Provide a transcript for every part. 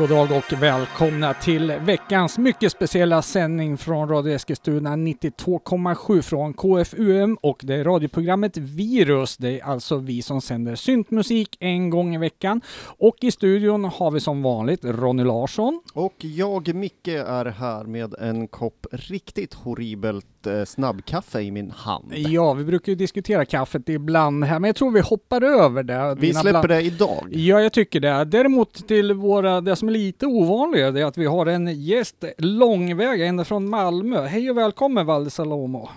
God dag och välkomna till veckans mycket speciella sändning från Radio Eskilstuna 92,7 från KFUM och det är radioprogrammet Virus. Det är alltså vi som sänder syntmusik en gång i veckan. Och i studion har vi som vanligt Ronny Larsson. Och jag, Micke, är här med en kopp riktigt horribelt eh, snabbkaffe i min hand. Ja, vi brukar ju diskutera kaffet ibland här, men jag tror vi hoppar över det. Vi släpper bland- det idag. Ja, jag tycker det. Däremot till våra, det som är lite ovanligare, det är att vi har en gäst långväga ända från Malmö. Hej och välkommen Valde Salomo.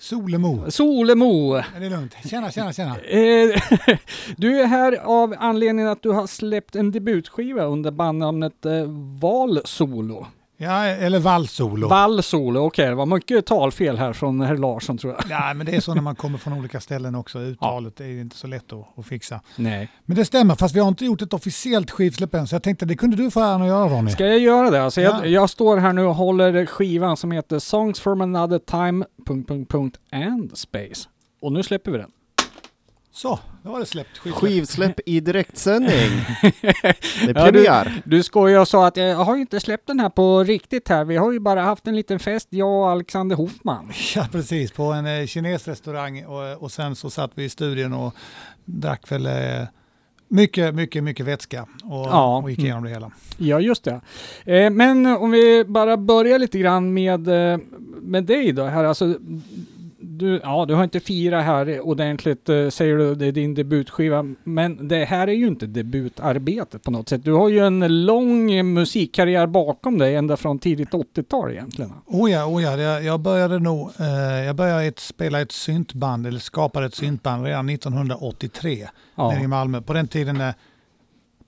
Solemo. Solemo. Är det lugnt? Tjena, tjena, tjena. Eh, du är här av anledningen att du har släppt en debutskiva under bandnamnet eh, Val Solo. Ja, eller vallsolo. Val Solo, okej, det var mycket talfel här från herr Larsson tror jag. Ja, men det är så när man kommer från olika ställen också. Uttalet är ju inte så lätt att, att fixa. Nej. Men det stämmer, fast vi har inte gjort ett officiellt skivsläpp än. Så jag tänkte det kunde du få äran att göra Ronny. Ska jag göra det? Alltså jag, Ja. jag står här nu och håller skivan som heter Songs from another time... Punkt, punkt, punkt, and space. Och nu släpper vi den. Så, då var det släppt. Skivsläpp. Skivsläpp i direktsändning. Det är Ja, premiär. Du skojade och sa att jag har ju inte släppt den här på riktigt här. Vi har ju bara haft en liten fest, jag och Alexander Hoffman. Ja, precis. På en eh, kinesrestaurang och, och sen så satt vi i studion och drack väl eh, mycket, mycket, mycket vätska och, Ja. och gick igenom det hela. Ja, just det. Eh, men om vi bara börjar lite grann med, eh, med dig då här. Alltså, du, ja, du har inte firat här ordentligt, eh, säger du, det är din debutskiva. Men det här är ju inte debutarbetet på något sätt. Du har ju en lång musikkarriär bakom dig, ända från tidigt 80-tal egentligen. Oh ja, oh ja jag, jag började nog, eh, jag började ett, spela ett syntband, eller skapade ett syntband redan 1983 nere i Ja, Malmö. På den tiden när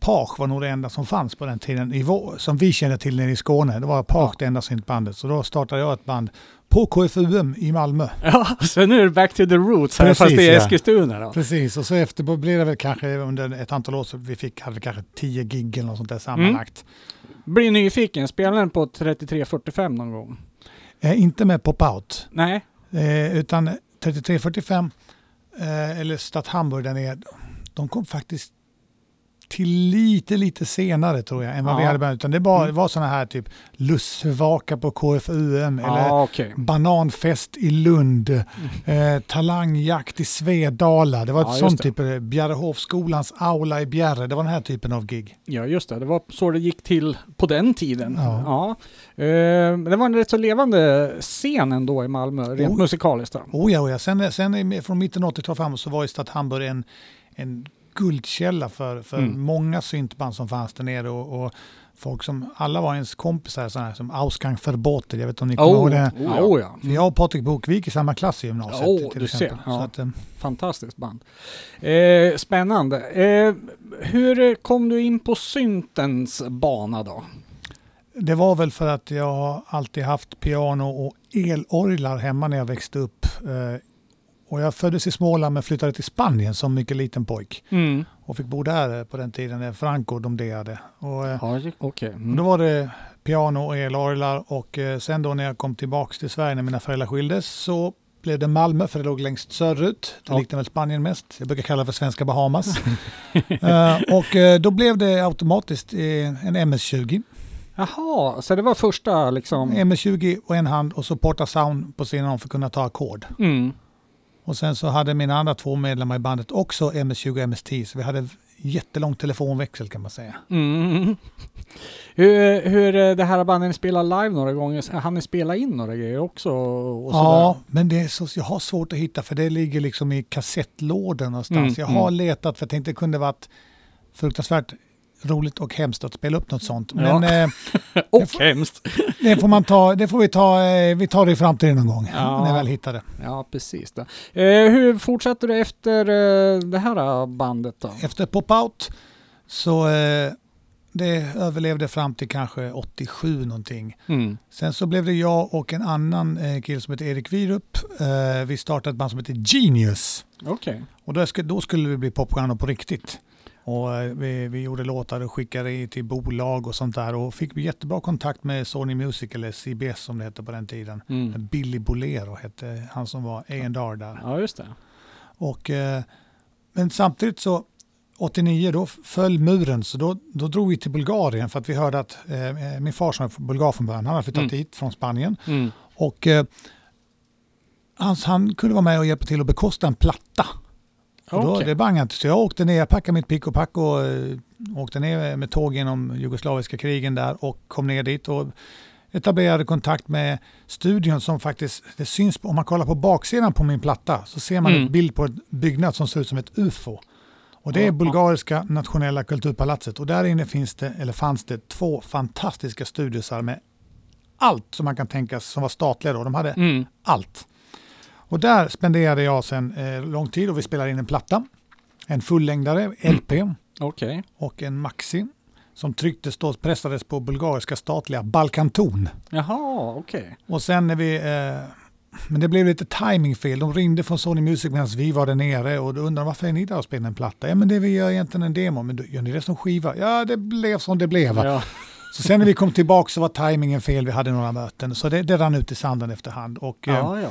Page var nog det enda som fanns på den tiden, i vår, som vi kände till nere i Skåne. Det var Page det enda syntbandet. Så då startade jag ett band på KFUM i Malmö. ja så nu är det back to the roots här, fast Precis, det är. Eskilstuna då. Precis, och så efter blev det väl kanske under ett antal år så vi fick, hade vi kanske 10 gig eller något sånt där sammanlagt. Blir nyfiken, spelar den på 3345 någon gång? Eh, inte med Pop-Out, Nej? eh, utan 3345 eh, eller Stadt Hamburg där nere, de kom faktiskt till lite, lite senare tror jag än vad vi Ja. hade börjat. Utan det var, Mm. var sådana här typ Lussevaka på KFUM eller okej. bananfest i Lund, eh, talangjakt i Svedala. Det var ett Ja, sånt typ, eh, Bjärehovskolans aula i Bjärre. Det var den här typen av gig. Ja, just det. Det var så det gick till på den tiden. Ja. Ja. Eh, det var en rätt så levande scen ändå i Malmö, rent Oh. musikaliskt. Oh ja, oh ja. Sen, sen från mitten av 80-talet framåt så var ju Stadt Hamburg en, en guldkälla för, för Mm. många syntband som fanns där nere. Och, och folk som, alla var ens kompisar, sådana här som Ausgang Verboten. Jag vet inte om ni kommer ihåg det? oh, ja. Oh, ja. För jag och Patrik Bok, vi gick i samma klass i gymnasiet. Åh, till du exempel. ser. Ja. Så att, eh, Fantastiskt band. Eh, spännande. Eh, hur kom du in på syntens bana då? Det var väl för att jag har alltid haft piano och elorglar hemma när jag växte upp. Eh, Och jag föddes i Småland men flyttade till Spanien som mycket liten pojk. Mm. Och fick bo där på den tiden när Franco domderade. Och, eh, Ja, och Mm. då var det piano och elorglar och eh, sen då när jag kom tillbaks till Sverige när mina föräldrar skildes så blev det Malmö för det låg längst söderut. Det Ja. liknar väl Spanien mest. Jag brukar kalla det för svenska Bahamas. Eh, och då blev det automatiskt en MS-20. Jaha, så det var första liksom... MS-20 och en hand och så Porta Sound på sidan om för att kunna ta ackord. Mm. Och sen så hade mina andra två medlemmar i bandet också MS-20 och MS-10 så vi hade jättelång telefonväxel kan man säga. Mm. Hur, hur eh, det här bandet spelar live några gånger, han ni spela in några grejer också? Ja, men det är så, jag har svårt att hitta för det ligger liksom i kassettlådan någonstans. Mm, jag har mm. letat för jag tänkte det kunde varit fruktansvärt roligt och hemskt att spela upp något sånt. Ja. Men eh, Och det får- hemskt! det får man ta, det får vi ta, eh, vi tar det i framtiden någon gång. Ja. När jag väl hittar det. Ja, precis. Eh, hur fortsatte du efter eh, det här eh, bandet då? Efter Pop-Out så eh, det överlevde fram till kanske 87 någonting. Mm. Sen så blev det jag och en annan eh, kille som heter Erik Wirup. Eh, vi startade ett band som heter Genius. Okej. Och då, sk- då skulle vi bli popstjärnor på riktigt. Och eh, vi, vi gjorde låtar och skickade till bolag och sånt där och fick jättebra kontakt med Sony Music eller CBS som det hette på den tiden. Mm. Billy Bolero hette han som var A&R där. Ja, just det. Och, eh, men samtidigt så 89 då föll muren så då, då drog vi till Bulgarien för att vi hörde att eh, min far som är bulgar från början, han hade flyttat Mm. hit från Spanien Mm. och eh, han, han kunde vara med och hjälpa till att bekosta en platta. Och då, det bangade inte. Så jag åkte ner, jag packade mitt pick och pack och eh, åkte ner med tåg genom jugoslaviska krigen där och kom ner dit och etablerade kontakt med studion som faktiskt, det syns, om man kollar på baksidan på min platta så ser man Mm. en bild på en byggnad som ser ut som ett UFO. Och det är. Bulgariska nationella kulturpalatset och där inne finns det, eller fanns det två fantastiska studiosar med allt som man kan tänka sig som var statliga då. De hade Mm. allt. Och där spenderade jag sen eh, lång tid och vi spelade in en platta, en fullängdare, LP Okej. och en maxi som trycktes då, pressades på bulgariska statliga Balkanton. Jaha, okej. Och sen när vi, eh, men det blev lite timingfel. De ringde från Sony Music medan vi var där nere och då undrade de varför är ni där och spelar en platta? Ja men det vi gör egentligen en demo, men då gör ni det som skiva? Ja det blev som det blev. Ja. Så sen när vi kom tillbaka så var timingen fel, vi hade några möten. Så det, det rann ut i sanden efterhand. Och, eh, ja, ja.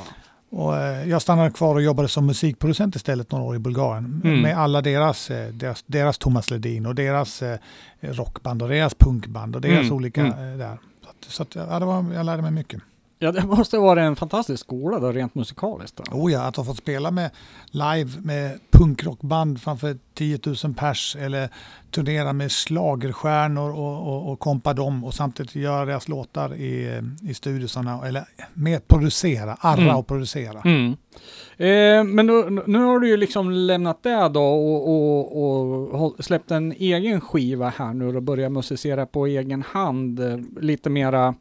Och eh, jag stannade kvar och jobbade som musikproducent istället några år i Bulgarien. Mm. Med alla deras, eh, deras, deras Thomas Ledin och deras eh, rockband och deras punkband och deras Mm, olika mm. där. Så, att, så att, ja, det var, jag lärde mig mycket. Ja, det måste vara en fantastisk skola då, rent musikaliskt. Då. Oh ja, att ha fått spela med live med punkrockband framför 10 000 pers eller turnera med slagerstjärnor och, och, och kompa dem och samtidigt göra deras låtar i, i studiosarna eller mer producera, arra Mm. och producera. Mm. Eh, men då, nu har du ju liksom lämnat det då och, och, släppt en egen skiva här nu och börjat musicera på egen hand. eh, Lite mera,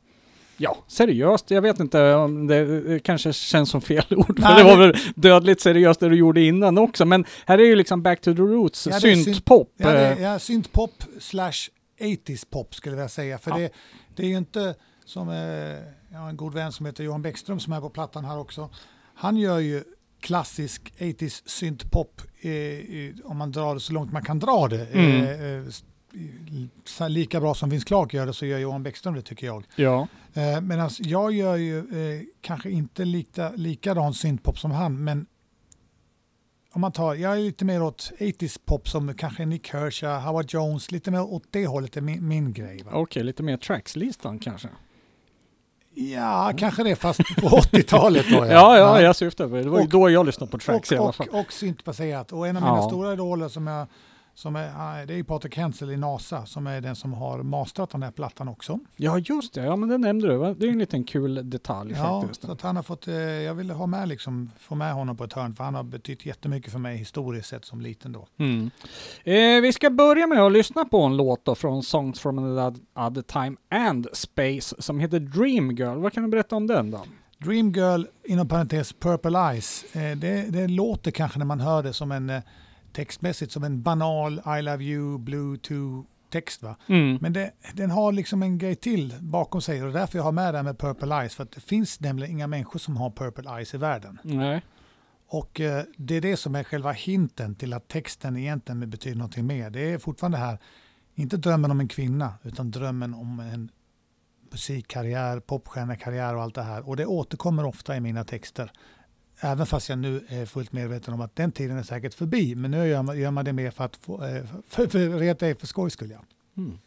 ja, seriöst. Jag vet inte om det, kanske känns som fel ord, för Nej, det var väl dödligt seriöst det du gjorde innan också. Men här är ju liksom back to the roots, Ja, syntpop. Ja, det är, eh, ja, syntpop slash 80s pop skulle jag säga. För Ja. det, det är ju inte som eh, har en god vän som heter Johan Bäckström som är på plattan här också. Han gör ju klassisk 80s syntpop eh, om man drar det så långt man kan dra det. Mm. Eh, eh, i- så lika bra som Vince Clark gör det så gör Johan Bäckström det tycker jag. Ja. Eh, Medan jag gör ju eh, kanske inte lika, likadan syntpop som han, men om man tar, jag är lite mer åt 80s pop som kanske Nick Kershaw, Howard Jones, lite mer åt det hållet är min, min grej. Okej, lite mer trackslistan kanske. Ja, kanske det, fast på 80-talet då. Ja, ja, jag syftar på det. Det var ju Och- då jag lyssnade på tracks och, i alla fall. och, och syntbaserat. Och en av mina Ja. stora idoler som jag, som är, ah, det är Patrik Hensel i NASA som är den som har mastrat den här plattan också. Ja, just det. Ja, men det nämnde du. Det är en liten kul detalj Ja, faktiskt. så att han har fått, eh, jag ville ha med, liksom, få med honom på ett hörn för han har betytt jättemycket för mig historiskt sett som liten då. Mm. Eh, vi ska börja med att lyssna på en låt då från Songs from another other time and space som heter Dream Girl. Vad kan du berätta om den då? Dream Girl, inom parentes Purple Eyes, eh, det, det låter kanske när man hör det som en eh, textmässigt som en banal I love you, blue to text va. Mm. Men det, den har liksom en grej till bakom sig och därför jag har med det här med Purple Eyes för att det finns nämligen inga människor som har Purple Eyes i världen. Nej. Och eh, det är det som är själva hinten till att texten egentligen betyder någonting mer. Det är fortfarande här, inte drömmen om en kvinna, utan drömmen om en musikkarriär, popstjärnekarriär och allt det här. Och det återkommer ofta i mina texter. Även fast jag nu är fullt medveten om att den tiden är säkert förbi. Men nu gör man, gör man det mer för att få, eh, för, för, för, reta är för skojs skull. Ja. Mm.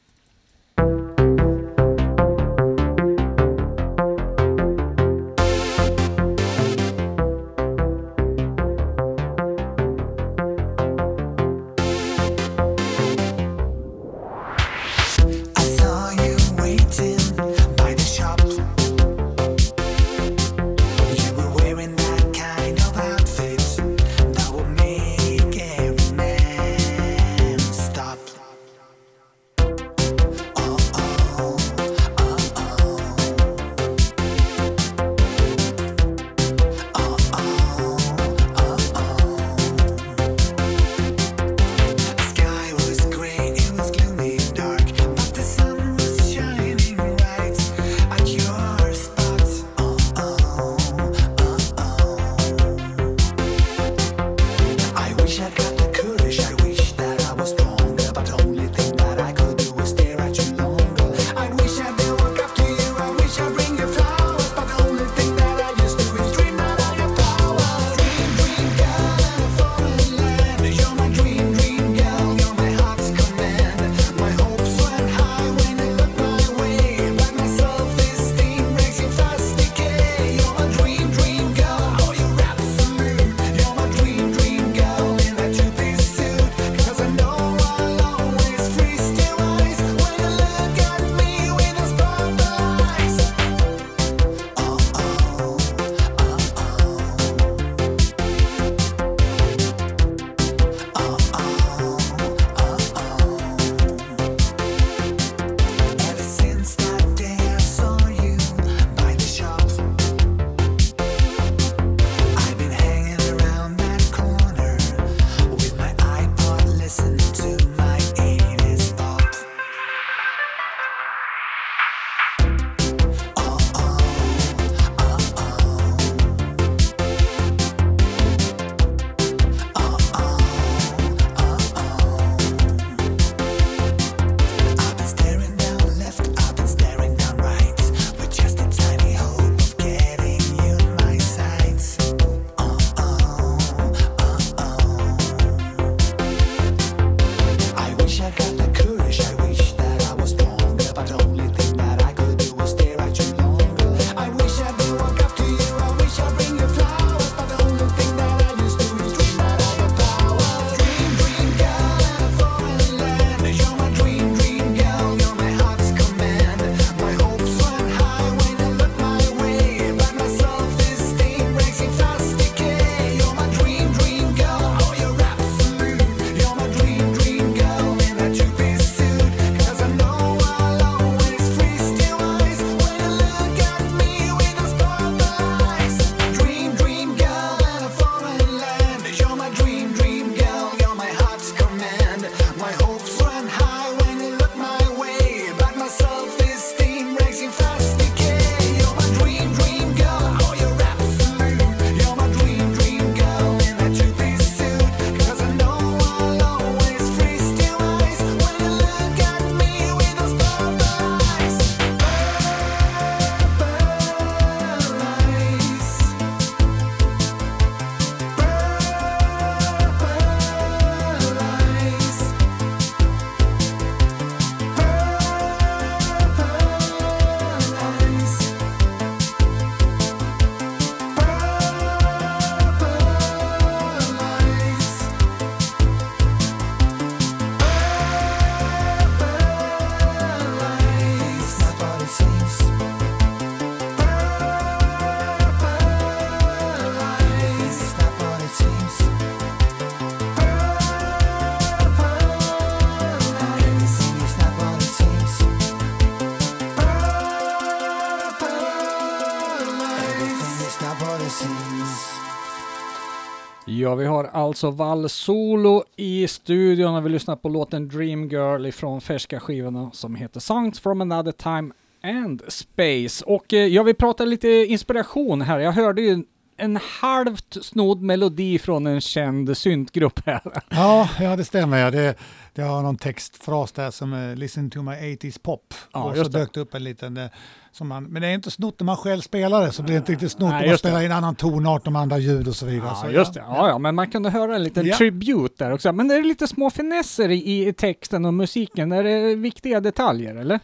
Ja, vi har alltså Val Solo i studion och vi lyssnar på låten Dream Girl ifrån färska skivorna som heter Songs from another time and space. Och eh, jag vill prata lite inspiration här. Jag hörde ju en halvt snodd melodi från en känd syntgrupp här. Ja, ja det stämmer. Ja. Det, det har någon textfras där som är “Listen to my 80s pop”. Ja, och så det. dök det upp en liten... eh, Som man, men det är inte snott när man själv spelar det, så blir det inte riktigt snott Nej, om man det. spelar i en annan tonart och andra ljud och så vidare. Ja, så, just det. Ja, ja, men man kunde höra en liten Ja. tribute där också. Men det är lite små finesser i, i texten och musiken. Är det viktiga detaljer, eller?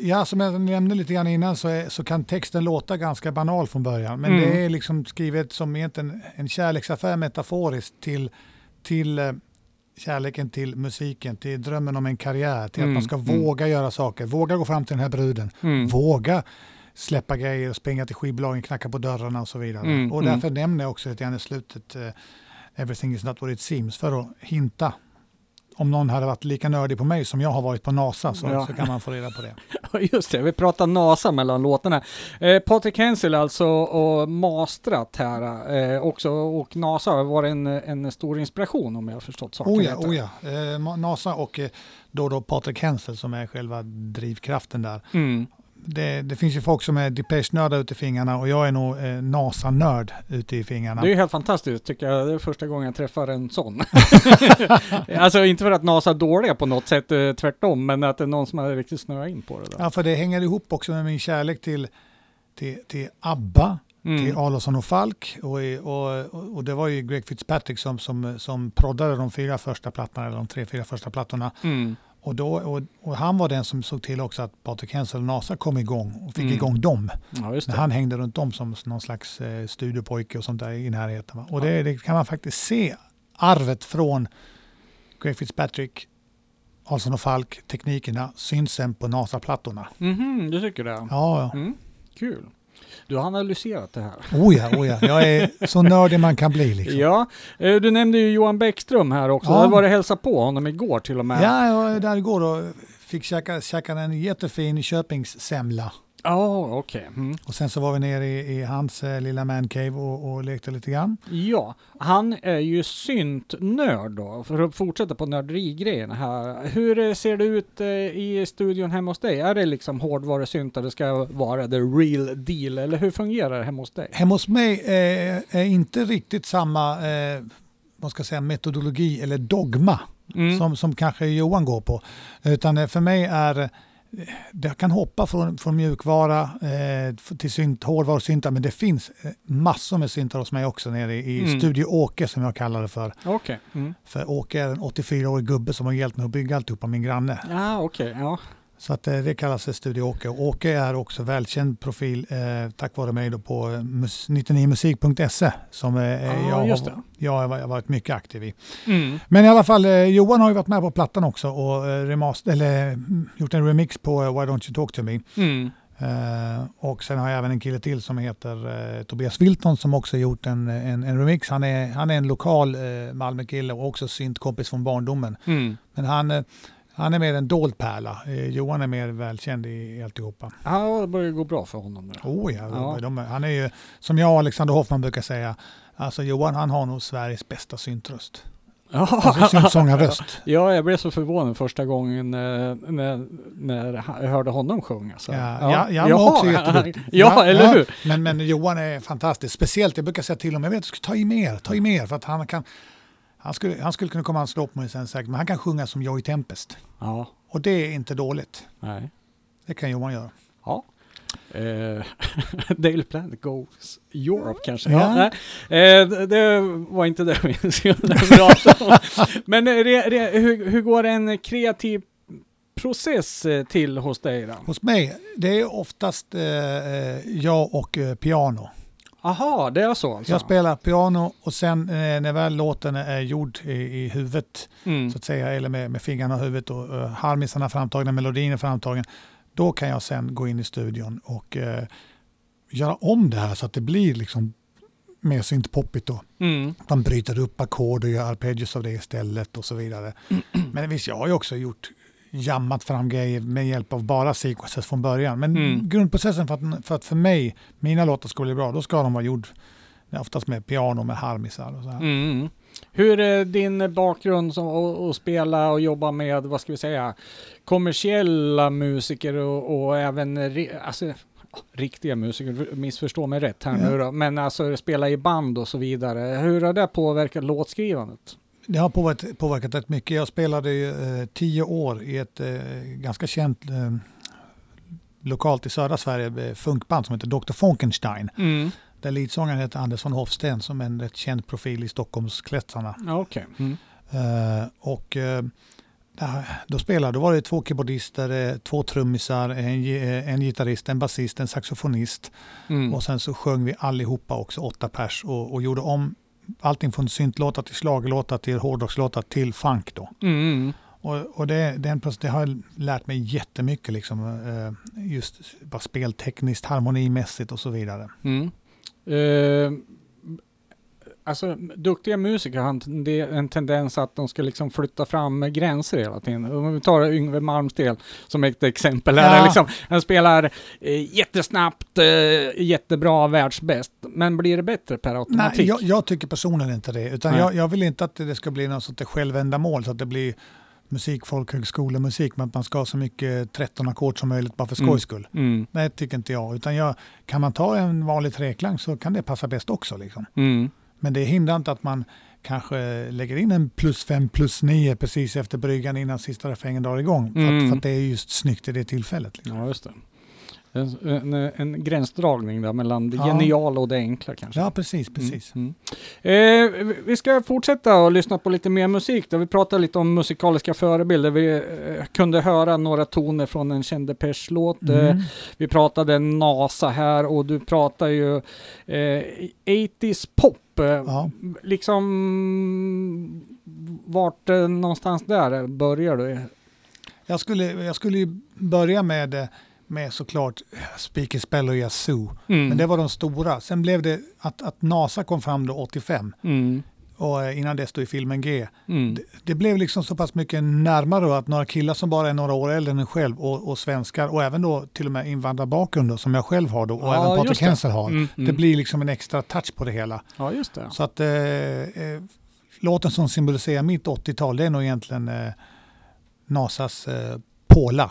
Ja, som jag nämnde lite grann innan så, är, så kan texten låta ganska banal från början. Men Mm. det är liksom skrivet som egentligen en kärleksaffär metaforiskt till, till eh, kärleken till musiken, till drömmen om en karriär, till Mm, att man ska mm. våga göra saker, våga gå fram till den här bruden, Mm. våga släppa grejer och springa till skivbolagen, knacka på dörrarna och så vidare. Mm, och mm. därför nämner jag också lite grann i slutet eh, Everything is not what it seems för att hinta. Om någon hade varit lika nördig på mig som jag har varit på NASA så, Ja. så kan man få reda på det. Just det, vi pratar NASA mellan låtarna. Eh, Patrik Hensel alltså och mastrat här eh, också och NASA har varit en, en stor inspiration om jag har förstått saken Oh ja, rätt. oh ja. Eh, NASA och eh, då då Patrik Hensel som är själva drivkraften där. Mm. Det, det finns ju folk som är Depeche-nördar ute i fingrarna och jag är nog eh, NASA-nörd ute i fingrarna. Det är ju helt fantastiskt tycker jag. Det är första gången jag träffar en sån. alltså inte för att NASA är dåliga på något sätt, eh, tvärtom, men att det är någon som har riktigt snöat in på det där. Ja, för det hänger ihop också med min kärlek till, till, till ABBA, till Mm. Och Falk och, i- och, och, och det var ju Greg Fitzpatrick som, som, som proddade de fyra första plattorna, eller de tre, fyra första plattorna. Mm. Och, då, och, och han var den som såg till också att Patrik Hensel och NASA kom igång och fick Mm. igång dem. Ja, han hängde runt dem som någon slags eh, studiopojke och sånt där i närheten. Va? Och det, det kan man faktiskt se arvet från Greg Fitzpatrick, Ahlsson och Falk, teknikerna syns sen på NASA-plattorna. Mhm, du tycker det? Ja, ja. Mm. Kul. Du har analyserat det här. Oh ja, oh ja. Jag är så nördig man kan bli. Liksom. Ja, eh, du nämnde ju Johan Bäckström här också. Ja. Jag var och hälsade på honom igår till och med. Ja, jag var där igår och fick käka, käka en jättefin Köpingssemla. Ja, okej. Mm. Och sen så var vi nere i, i hans eh, lilla mancave och, och lekte lite grann. Ja, han är ju syntnörd då, för att fortsätta på nörderigrejerna här. Hur eh, ser det ut eh, i studion hemma hos dig? Är det liksom hårdvarusyntar det ska vara the real deal, eller hur fungerar det hemma hos dig? Hemma hos mig eh, är inte riktigt samma eh, vad ska jag säga, metodologi eller dogma Mm. som, som kanske Johan går på. Utan eh, för mig är det kan hoppa från, från mjukvara eh, till synt, hårdvarusyntar men det finns eh, massor med syntar hos mig också nere i Mm. Studio Åke som jag kallar det för. Okej. Mm. För Åke är en 84-årig gubbe som har hjälpt mig att bygga alltihopa, min granne. Ja, okej. Ja. Så att, eh, det kallas för Studio Åke. Åke är också välkänd profil eh, tack vare mig då på eh, mus- 99musik.se som eh, Ja, jag, har, jag har va- varit mycket aktiv i. Mm. Men i alla fall, eh, Johan har ju varit med på plattan också och eh, remaster, eller, mm, gjort en remix på eh, Why Don't You Talk To Me. Mm. Eh, och sen har jag även en kille till som heter eh, Tobias Wilton som också gjort en, en, en remix. Han är, han är en lokal eh, Malmökille och också syntkompis från barndomen. Mm. Men han, eh, han är mer en dold pärla. Eh, Johan är mer välkänd i, alltihopa. Ja, det börjar gå bra för honom nu. Oh ja, Ja. De, han är ju, som jag och Alexander Hoffman brukar säga, alltså Johan han har nog Sveriges bästa syntröst. Alltså syntsångarröst. Ja, jag blev så förvånad första gången eh, när, när jag hörde honom sjunga. Så. Ja, ja, jag var Jaha. också jätteduktig. ja, eller hur? Men, men Johan är fantastisk. Speciellt, jag brukar säga till honom, jag vet, du ska ta i mer, ta i mer. För att han kan, han skulle, han skulle kunna komma och slå på mig sen säkert, men han kan sjunga som Joey Tempest. Ja, Och det är inte dåligt. nej. Det kan Johan göra. Ja. Eh, Daily Planet Goes Europe kanske? Ja. Ja. nej. Eh, det- var inte det vi skulle prata om. Men eh, re, re, hur, hur går en kreativ process eh, till hos dig då? Hos mig, det är oftast eh, eh, jag och piano. Aha, det är så alltså? Jag spelar piano och sen eh, när väl låten är gjord i, i huvudet, Mm. så att säga, eller med, med fingrarna i huvudet och uh, harmisarna framtagna, melodin är framtagen, då kan jag sen gå in i studion och eh, göra om det här så att det blir liksom mer syntpoppigt då. Mm. De bryter upp ackord och gör arpeggios av det istället och så vidare. Men visst, jag har ju också gjort jammat fram grejer med hjälp av bara sequences från början. Men Mm. grundprocessen för att, för att för mig, mina låtar ska bli bra, då ska de vara gjord oftast med piano, med harmisar och så här. Mm. Hur är din bakgrund som att, spela och jobba med, vad ska vi säga, kommersiella musiker och, och även alltså, riktiga musiker, missförstå mig rätt här nu då, men alltså spela i band och så vidare. Hur har det påverkat låtskrivandet? Det har påverkat, påverkat rätt mycket. Jag spelade ju, eh, tio år i ett eh, ganska känt eh, lokalt i södra Sverige eh, funkband som heter Dr. Funkenstein. Mm. Där leadsångaren heter Anders von Hofsten som är en rätt känd profil i Stockholmskretsarna. Ja, Okej. Mm. Eh, och där- då spelade, då var det två keyboardister, två trummisar, en, en gitarrist, en basist, en saxofonist. Mm. Och sen så sjöng vi allihopa också, åtta pers, och, och gjorde om allting från syntlåtar till schlagerlåtar till hårdrockslåtar till funk då. Mm. Och, och det, det, är en proces- det har lärt mig jättemycket, liksom, eh, just bara speltekniskt, harmonimässigt och så vidare. Mm. Eh, alltså, duktiga musiker har en tende- en tendens att de ska liksom flytta fram gränser hela tiden. Om vi tar Yngwie Malmsteen som ett exempel. Här, Ja. liksom, han spelar eh, jättesnabbt, eh, jättebra, världsbäst. Men blir det bättre per automatik? Nej, jag, jag tycker personligen inte det. Utan Nej. jag, jag vill inte att det ska bli något sånt självändamål så att det blir musik, folkhögskolemusik, men att man ska ha så mycket 13 ackord som möjligt bara för skojs Mm. skull. Mm. Nej, det tycker inte jag. Utan jag, kan man ta en vanlig treklang så kan det passa bäst också. Liksom. Mm. Men det hindrar inte att man kanske lägger in en plus fem, plus nio precis efter bryggan innan sista refrängen drar igång. För, Mm. att, för att det är just snyggt i det tillfället. Liksom. Ja, just det. En, en, gränsdragning där mellan det Ja. geniala och det enkla kanske. Ja, precis. precis. Mm. Mm. Eh, vi- ska fortsätta och lyssna på lite mer musik. Då. Vi pratade lite om musikaliska förebilder. Vi eh, kunde höra några toner från en känd Depeche-låt. Eh, Mm. vi pratade NASA här och du pratar ju eh, 80s pop. Eh, Ja. Liksom vart eh, någonstans där börjar du? Jag skulle, jag skulle börja med, eh, med såklart Speaker Spell och Yazoo. Mm. Men det var de stora. Sen blev det att, att NASA kom fram då 85 Mm. Och eh, innan det stod i filmen G. Mm. Det, det blev liksom så pass mycket närmare då att några killar som bara är några år äldre än en själv och, och svenskar och även då till och med invandrarbakgrund då, som jag själv har då och Ja, även Patrik det. Hensel har. Mm, Det mm. blir liksom en extra touch på det hela. Ja, just det. Så att eh, eh, låten som symboliserar mitt 80-tal det är nog egentligen eh, NASAs eh, Pola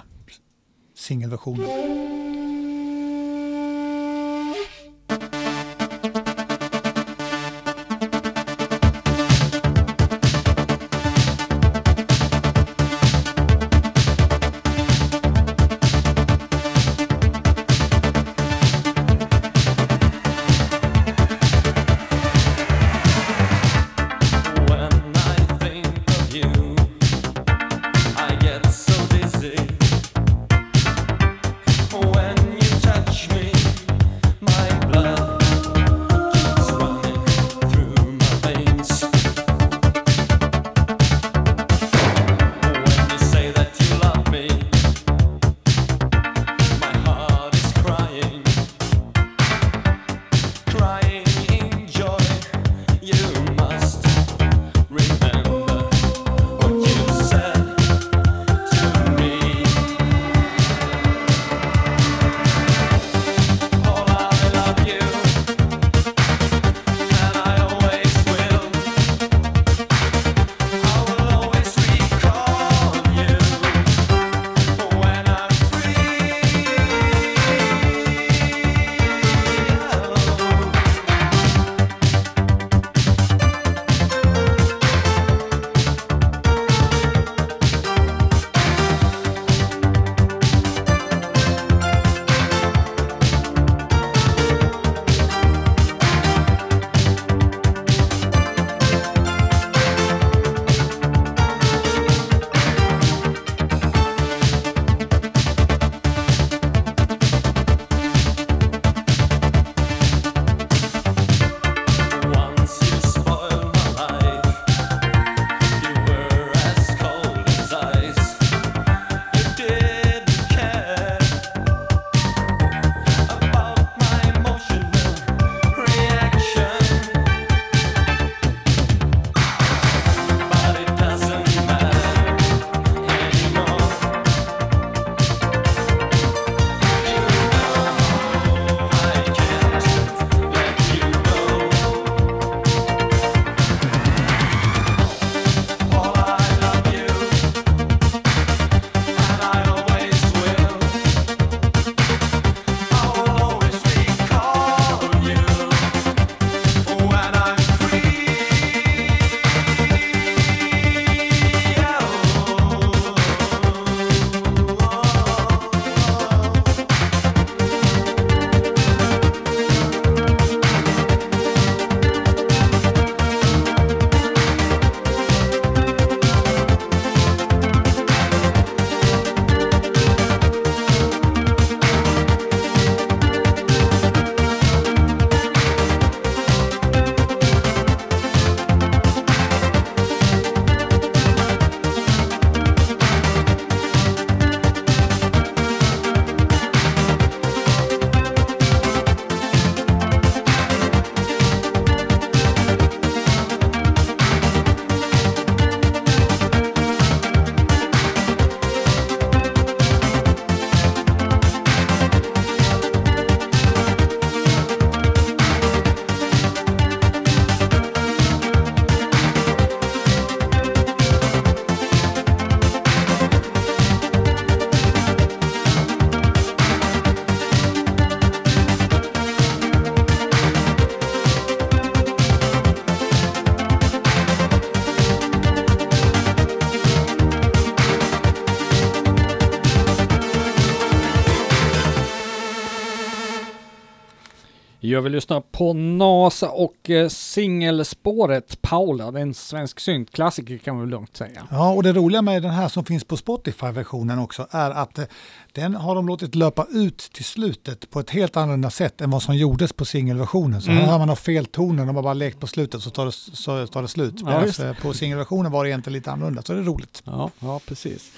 Jag vill lyssna på NASA och eh, singelspåret Paula. Det är en svensk syntklassiker kan man lugnt säga. Ja, och det roliga med den här som finns på Spotify-versionen också är att eh, den har de låtit löpa ut till slutet på ett helt annorlunda sätt än vad som gjordes på singelversionen. Så Mm. här har man fel toner, de har bara lekt på slutet så tar det, så tar det slut. Ja, eh, på singelversionen var det egentligen lite annorlunda, så det är roligt. Ja, ja precis.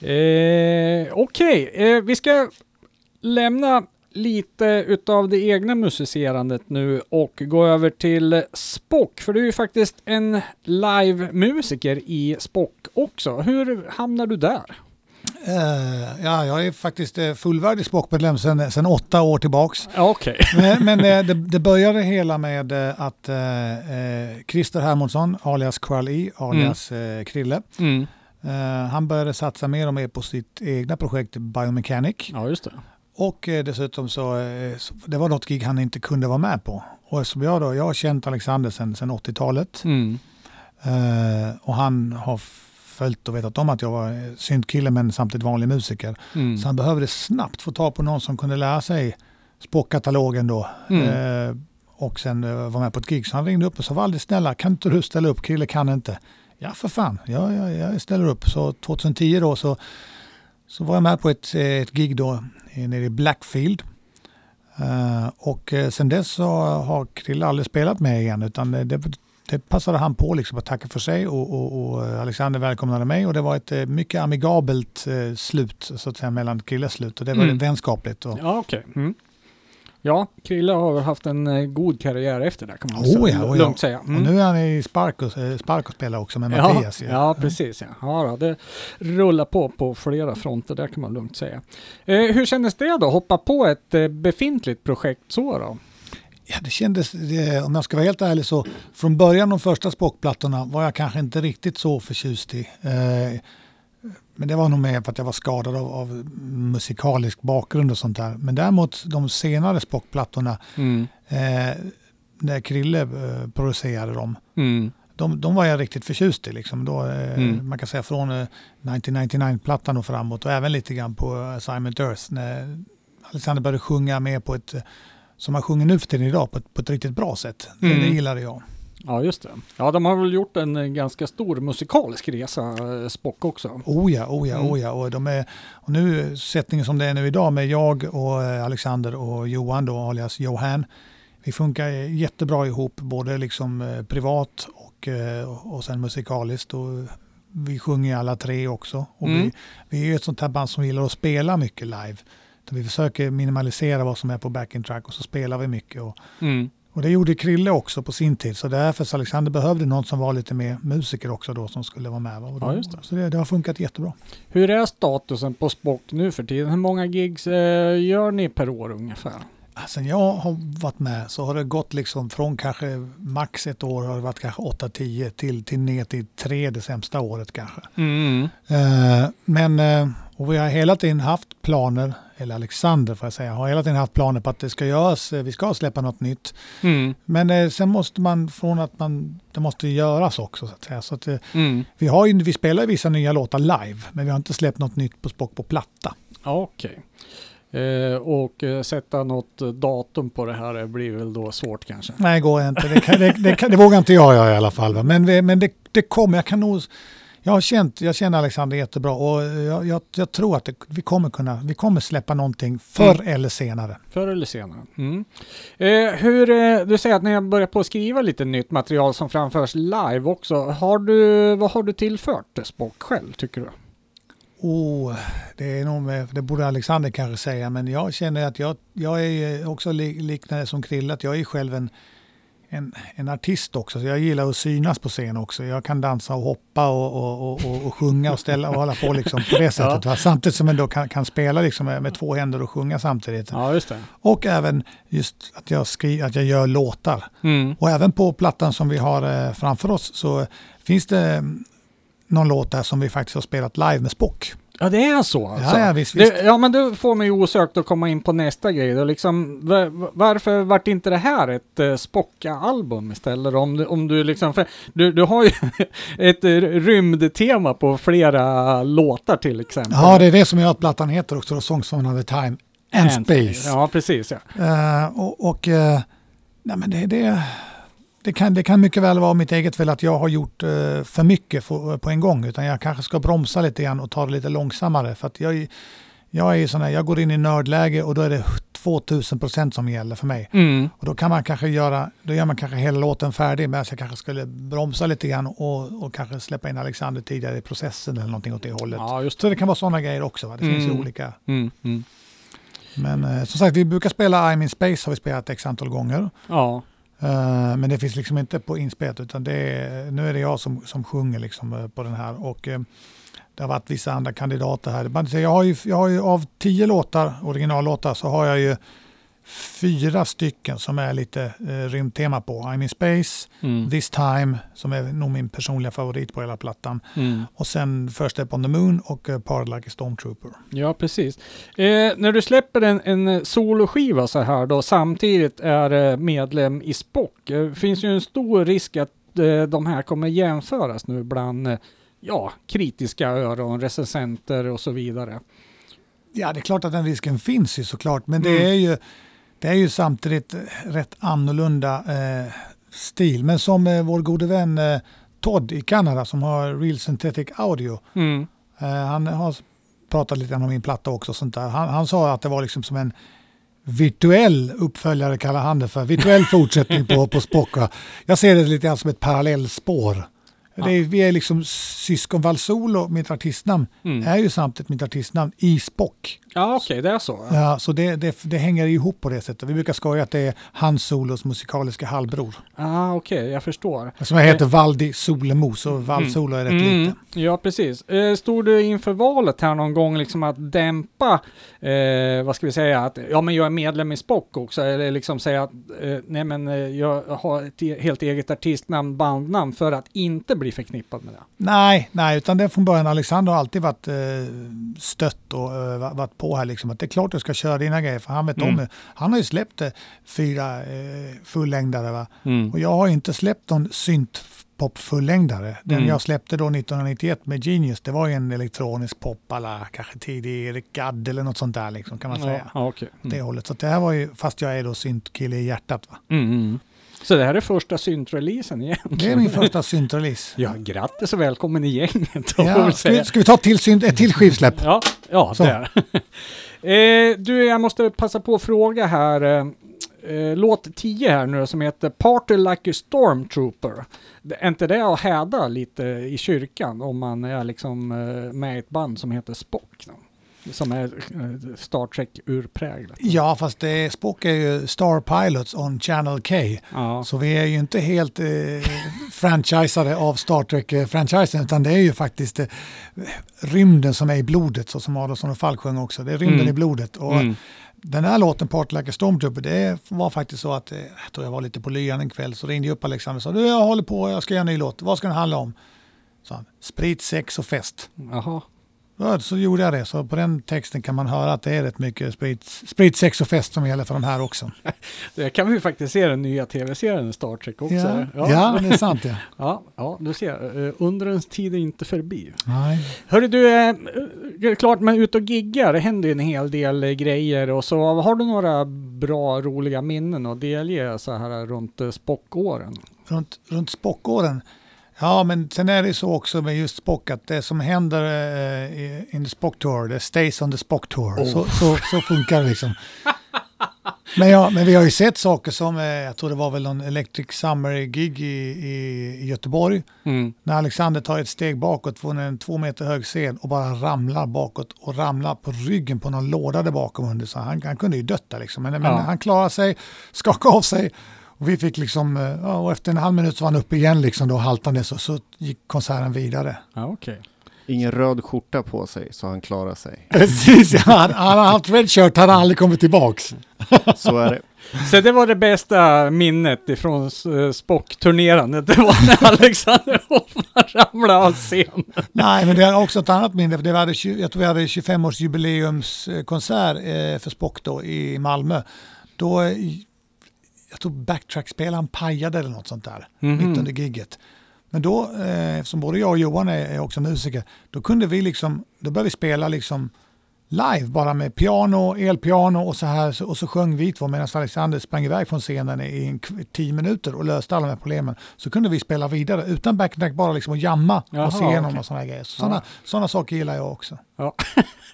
Eh, Okej, eh, vi ska lämna lite utav det egna musicerandet nu och gå över till Spock. För du är ju faktiskt en live-musiker i Spock också. Hur hamnar du där? Eh, ja, jag är faktiskt eh, fullvärdig Spock-medlem sedan sedan åtta år tillbaks. Okej. Men, men eh, det, det började hela med att eh, Christer Hermansson, alias Kral E, alias eh, Krille, Mm. han började satsa mer och mer på sitt egna projekt Biomechanic. Ja, just det. Och eh, dessutom så, eh, så, det var något gig han inte kunde vara med på. Och eftersom jag då, jag har känt Alexander sedan sedan 80-talet Mm. eh, och han har följt och vetat om att jag var syntkille men samtidigt vanlig musiker. Mm. Så han behövde snabbt få tag på någon som kunde lära sig Spock-katalogen då. Mm. Och sen vara med på ett gig. Så han ringde upp och sa Valdi snälla kan inte du ställa upp? Krille kan inte. Ja för fan, ja, ja, jag ställer upp. Så 2010 då så, så var jag med på ett, eh, ett gig då eh, nere i Blackfield. Eh, och sen dess så har Krille aldrig spelat med igen utan det, det passade han på liksom att tacka för sig och, och, och Alexander välkomnade mig och det var ett mycket amigabelt slut så att säga mellan Krilles slut och det var Mm. vänskapligt. Och, Ja, okej. Mm. Ja, Krille har väl haft en eh, god karriär efter det kan man Oh säga. ja, oh ja. lugnt säga. och Mm. nu är han i Spark och, eh, Spark och spelar också med Ja, Mattias. ju. ja, precis. Ja. Ja, det rullar på på flera fronter, där kan man lugnt säga. Eh, hur kändes det då? Hoppa på ett eh, befintligt projekt så då? Ja, det kändes, det, om jag ska vara helt ärlig så från början de första Spock-plattorna var jag kanske inte riktigt så förtjust i. Eh, men det var nog mer för att jag var skadad av, av musikalisk bakgrund och sånt där. Men däremot de senare Spock-plattorna, Mm. eh, när Krille eh, producerade dem, Mm. de, de var jag riktigt förtjust i. Liksom. Då, eh, Mm. Man kan säga från eh, 1999-plattan och framåt och även lite grann på Assignment Earth. När Alexander började sjunga med på ett, eh, som han sjunger nu för tiden idag, på ett, på ett riktigt bra sätt. Mm. Det gillade jag. Ja, just det. Ja, de har väl gjort en eh, ganska stor musikalisk resa, eh, Spock också. Oh ja, oh ja, Mm. oh ja. Och, de är, och nu, sättningen som det är nu idag med jag och eh, Alexander och Johan då, alias Johan. Vi funkar jättebra ihop, både liksom privat och, och sen musikaliskt. Och vi sjunger alla tre också. Och Mm. vi, vi är ju ett sånt här band som gillar att spela mycket live. Så vi försöker minimalisera vad som är på backing track och så spelar vi mycket. Och, Mm. Och det gjorde Krille också på sin tid. Så därför så Alexander behövde någon som var lite mer musiker också då som skulle vara med. Och då, Ja, just det. Så det, det har funkat jättebra. Hur är statusen på Spock nu för tiden? Hur många gigs eh, gör ni per år ungefär? Sen jag har varit med så har det gått liksom från kanske max ett år har det varit kanske 8-10 till, till ner till tre det sämsta året kanske. Mm. Eh, men eh, och vi har hela tiden haft planer, eller Alexander får jag säga, har hela tiden haft planer på att det ska göras, eh, vi ska släppa något nytt. Mm. Men eh, sen måste man, från att man, det måste göras också så att säga. Så att, eh, Mm. vi, har ju, vi spelar vissa nya låtar live, men vi har inte släppt något nytt på Spock på platta. Okej. Eh, och eh, sätta något eh, datum på det här blir väl då svårt kanske? Nej, går inte. Det, kan, det, det, kan, det vågar inte jag göra i alla fall. Va? Men, men det, det kommer. Jag kan nog... Jag har känt, jag känner Alexander jättebra och jag, jag, jag tror att det, vi kommer kunna, vi kommer släppa någonting förr eller senare. Förr eller senare. Mm. Eh, hur, eh, du säger att ni har börjat på att skriva lite nytt material som framförs live också. Har du, vad har du tillfört Spock själv tycker du? Oh, det, är nog det borde Alexander kanske säga, men jag känner att jag, jag är också li, liknande som Krille, att jag är själv en, en, en artist också, så jag gillar att synas på scen också. Jag kan dansa och hoppa och, och, och, och, sjunga och ställa och hålla på liksom på det sättet. Va? Samtidigt som jag då kan, kan spela liksom med, med två händer och sjunga samtidigt. Ja. Och även just att jag, skri, att jag gör låtar. Mm. Och även på plattan som vi har eh, framför oss så finns det mm, någon låt där som vi faktiskt har spelat live med Spock. Ja, det är så alltså. Ja, ja, visst, visst. Det, ja, men det får mig osökt att komma in på nästa grej. Då liksom, va- varför vart inte det här ett uh, Spocka-album istället? Om du, om du liksom, du, du har ju ett eh, rymdtema på flera låtar till exempel. Ja, det är det som gör att plattan heter också, Songs of Another Time. And space. Ja, precis ja. Eh, och och eh, nej men det, det, det, kan, det kan mycket väl vara mitt eget fel att jag har gjort eh, för mycket för, på en gång. Utan jag kanske ska bromsa lite grann och ta det lite långsammare. För att jag, jag, är sån här, jag går in i nördläge och då är det 2000 procent som gäller för mig. Mm. Och då kan man kanske göra, då gör man kanske hela låten färdig men jag kanske skulle bromsa lite grann och, och kanske släppa in Alexander tidigare i processen eller någonting åt det hållet. Ja, just Så det kan vara sådana grejer också. Va? Det finns ju Mm. olika. Mm. Mm. Men eh, som sagt, vi brukar spela I'm in Space har vi spelat x antal gånger. Ja. Eh, men det finns liksom inte på inspelet utan det är, nu är det jag som, som sjunger liksom eh, på den här. Och eh, det har varit vissa andra kandidater här. Man Jag har ju, jag har ju av tio låtar, originallåtar, så har jag ju fyra stycken som är lite eh, rymdtema på. I'm in Space, Mm. This Time, som är nog min personliga favorit på hela plattan. Mm. Och sen First Step on the Moon och uh, Part Like a Stormtrooper. Ja, precis. Eh, när du släpper en, en soloskiva så här då, samtidigt är eh, medlem i Spock, eh, finns ju en stor risk att eh, de här kommer jämföras nu bland eh, ja, kritiska öron, recensenter och så vidare. Ja, det är klart att den risken finns ju såklart, men Mm. det, är ju, det är ju samtidigt rätt annorlunda eh, stil. Men som eh, vår gode vän eh, Todd i Kanada som har Real Synthetic Audio, Mm. eh, han har pratat lite om min platta också. Sånt där. Han, han sa att det var liksom som en virtuell uppföljare kallar han det för. Virtuell fortsättning på, på Spock. va. Jag ser det lite grann som ett parallellspår. Det är, vi är liksom syskon. Valsolo, mitt artistnamn, Mm. är ju samtidigt mitt artistnamn i Spock. Ja, okej, det är så. Ja, så det, det, det hänger ihop på det sättet. Vi brukar skoja att det är Hans Solos musikaliska halvbror. Ah, okej, jag förstår. Som jag heter Valdi Solemo, så Val Solo är rätt Mm, lite. ja, precis. Eh, stod du inför valet här någon gång liksom att dämpa, eh, vad ska vi säga, att ja men jag är medlem i Spock också, eller liksom säga att eh, nej men eh, jag har ett e- helt eget artistnamn, bandnamn för att inte bli förknippad med det. Nej, nej, utan det är från början. Alexander har alltid varit eh, stött och eh, va- varit på här liksom. Att det är klart du ska köra dina grejer, för han vet Mm. om det. Han har ju släppt fyra eh, fullängdare va. Mm. Och jag har inte släppt någon syntpop fullängdare. Den Mm. jag släppte då 1991 med Genius, det var ju en elektronisk pop alla kanske tidig Erik Gadd eller något sånt där liksom kan man säga. ja. Det Mm. hållet. Så det här var ju, fast jag är då syntkille i hjärtat va. Mm, mm. Så det här är första syntreleasen igen? Det är min första syntrelease. Ja, grattis och välkommen i gänget. Ja, ska, vi, ska vi ta till synt, ett till skivsläpp? Ja, ja Så. där. eh, du, jag måste passa på att fråga här. Eh, eh, låt 10 här nu som heter Party Like a Stormtrooper. Det- Är inte det att häda lite i kyrkan om man är liksom eh, med i ett band som heter Spock? Då? Som är eh, Star Trek urpräglat. Ja, fast det Spock är ju Star Pilots on Channel K. Ja. Så vi är ju inte helt eh, franchisade av Star Trek-franchisen utan det är ju faktiskt eh, rymden som är i blodet, så som Adolfsson och Falk sjöng också. Det är rymden Mm. i blodet. Och Mm. Den här låten, Part Like a Stormtrooper, det var faktiskt så att eh, jag tror jag var lite på lyan en kväll så ringde jag upp Alexander och sa du jag håller på, jag ska göra en ny låt. Vad ska den handla om? Så han, Sprit, sex och fest. Jaha. Ja, så gjorde jag det. Så på den texten kan man höra att det är rätt mycket sprit, sprit sex och fest som gäller för de här också. Det kan vi faktiskt se den nya tv-serien Star Trek också. Ja, ja. det är sant ja. ja, ja, du ser. Eh, Undrens tid är inte förbi. Nej. Hörru du, eh, eh, klart med ut och giggar, det händer ju en hel del grejer och så. Har du några bra, roliga minnen att delge så här runt Spockåren? Runt, runt Spockåren. Ja, men sen är det så också med just Spock att det som händer eh, in the Spock Tour, det stays on the Spock Tour. Så, så, så funkar det liksom. Men, ja, men vi har ju sett saker som, eh, jag tror det var väl någon Electric Summer-gig i, i, i Göteborg. Mm. När Alexander tar ett steg bakåt från en två meter hög scen och bara ramlar bakåt och ramlar på ryggen på någon låda där bakom under. Så han, han kunde ju dött där liksom. Men, men Ja. han klarade sig, skakade av sig och vi fick liksom, eh, ja, och efter en halv minut så var han uppe igen liksom då haltande så, så gick konserten vidare. Ja, okej. Ingen röd skjorta på sig så han klarar sig. Precis, han, han har haft redshirt, han har aldrig kommit tillbaks. Så är det. Så det var det bästa minnet ifrån uh, Spock-turnerandet. Det var när Alexander Hoffman ramlade av scen. Nej, men det är också ett annat minne. För det var, jag tror vi hade 25-årsjubileumskonsert eh, för Spock då i Malmö. Då, eh, jag tror backtrackspelaren pajade eller något sånt där, Mhm. mitt under gigget. Men då, eh, eftersom både jag och Johan är, är också musiker, då kunde vi liksom, då började vi spela liksom live bara med piano, elpiano och så här och så sjöng vi två medan Alexander sprang iväg från scenen i tio minuter och löste alla de här problemen. Så kunde vi spela vidare utan backing bara liksom att jamma Jaha, och se igenom okej. och sådana grejer. Så sådana, sådana saker gillar jag också. Ja.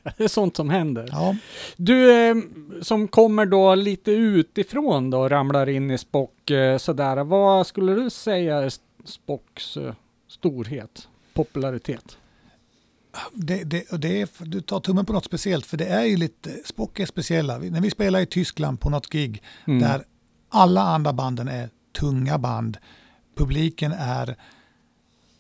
det är sånt som händer. Ja. Du eh, som kommer då lite utifrån då, ramlar in i Spock eh, sådär. Vad skulle du säga är Spocks eh, storhet, popularitet? Det, det, det är, du tar tummen på något speciellt för det är ju lite, Spock är speciella. När vi spelar i Tyskland på något gig Mm. där alla andra banden är tunga band. Publiken är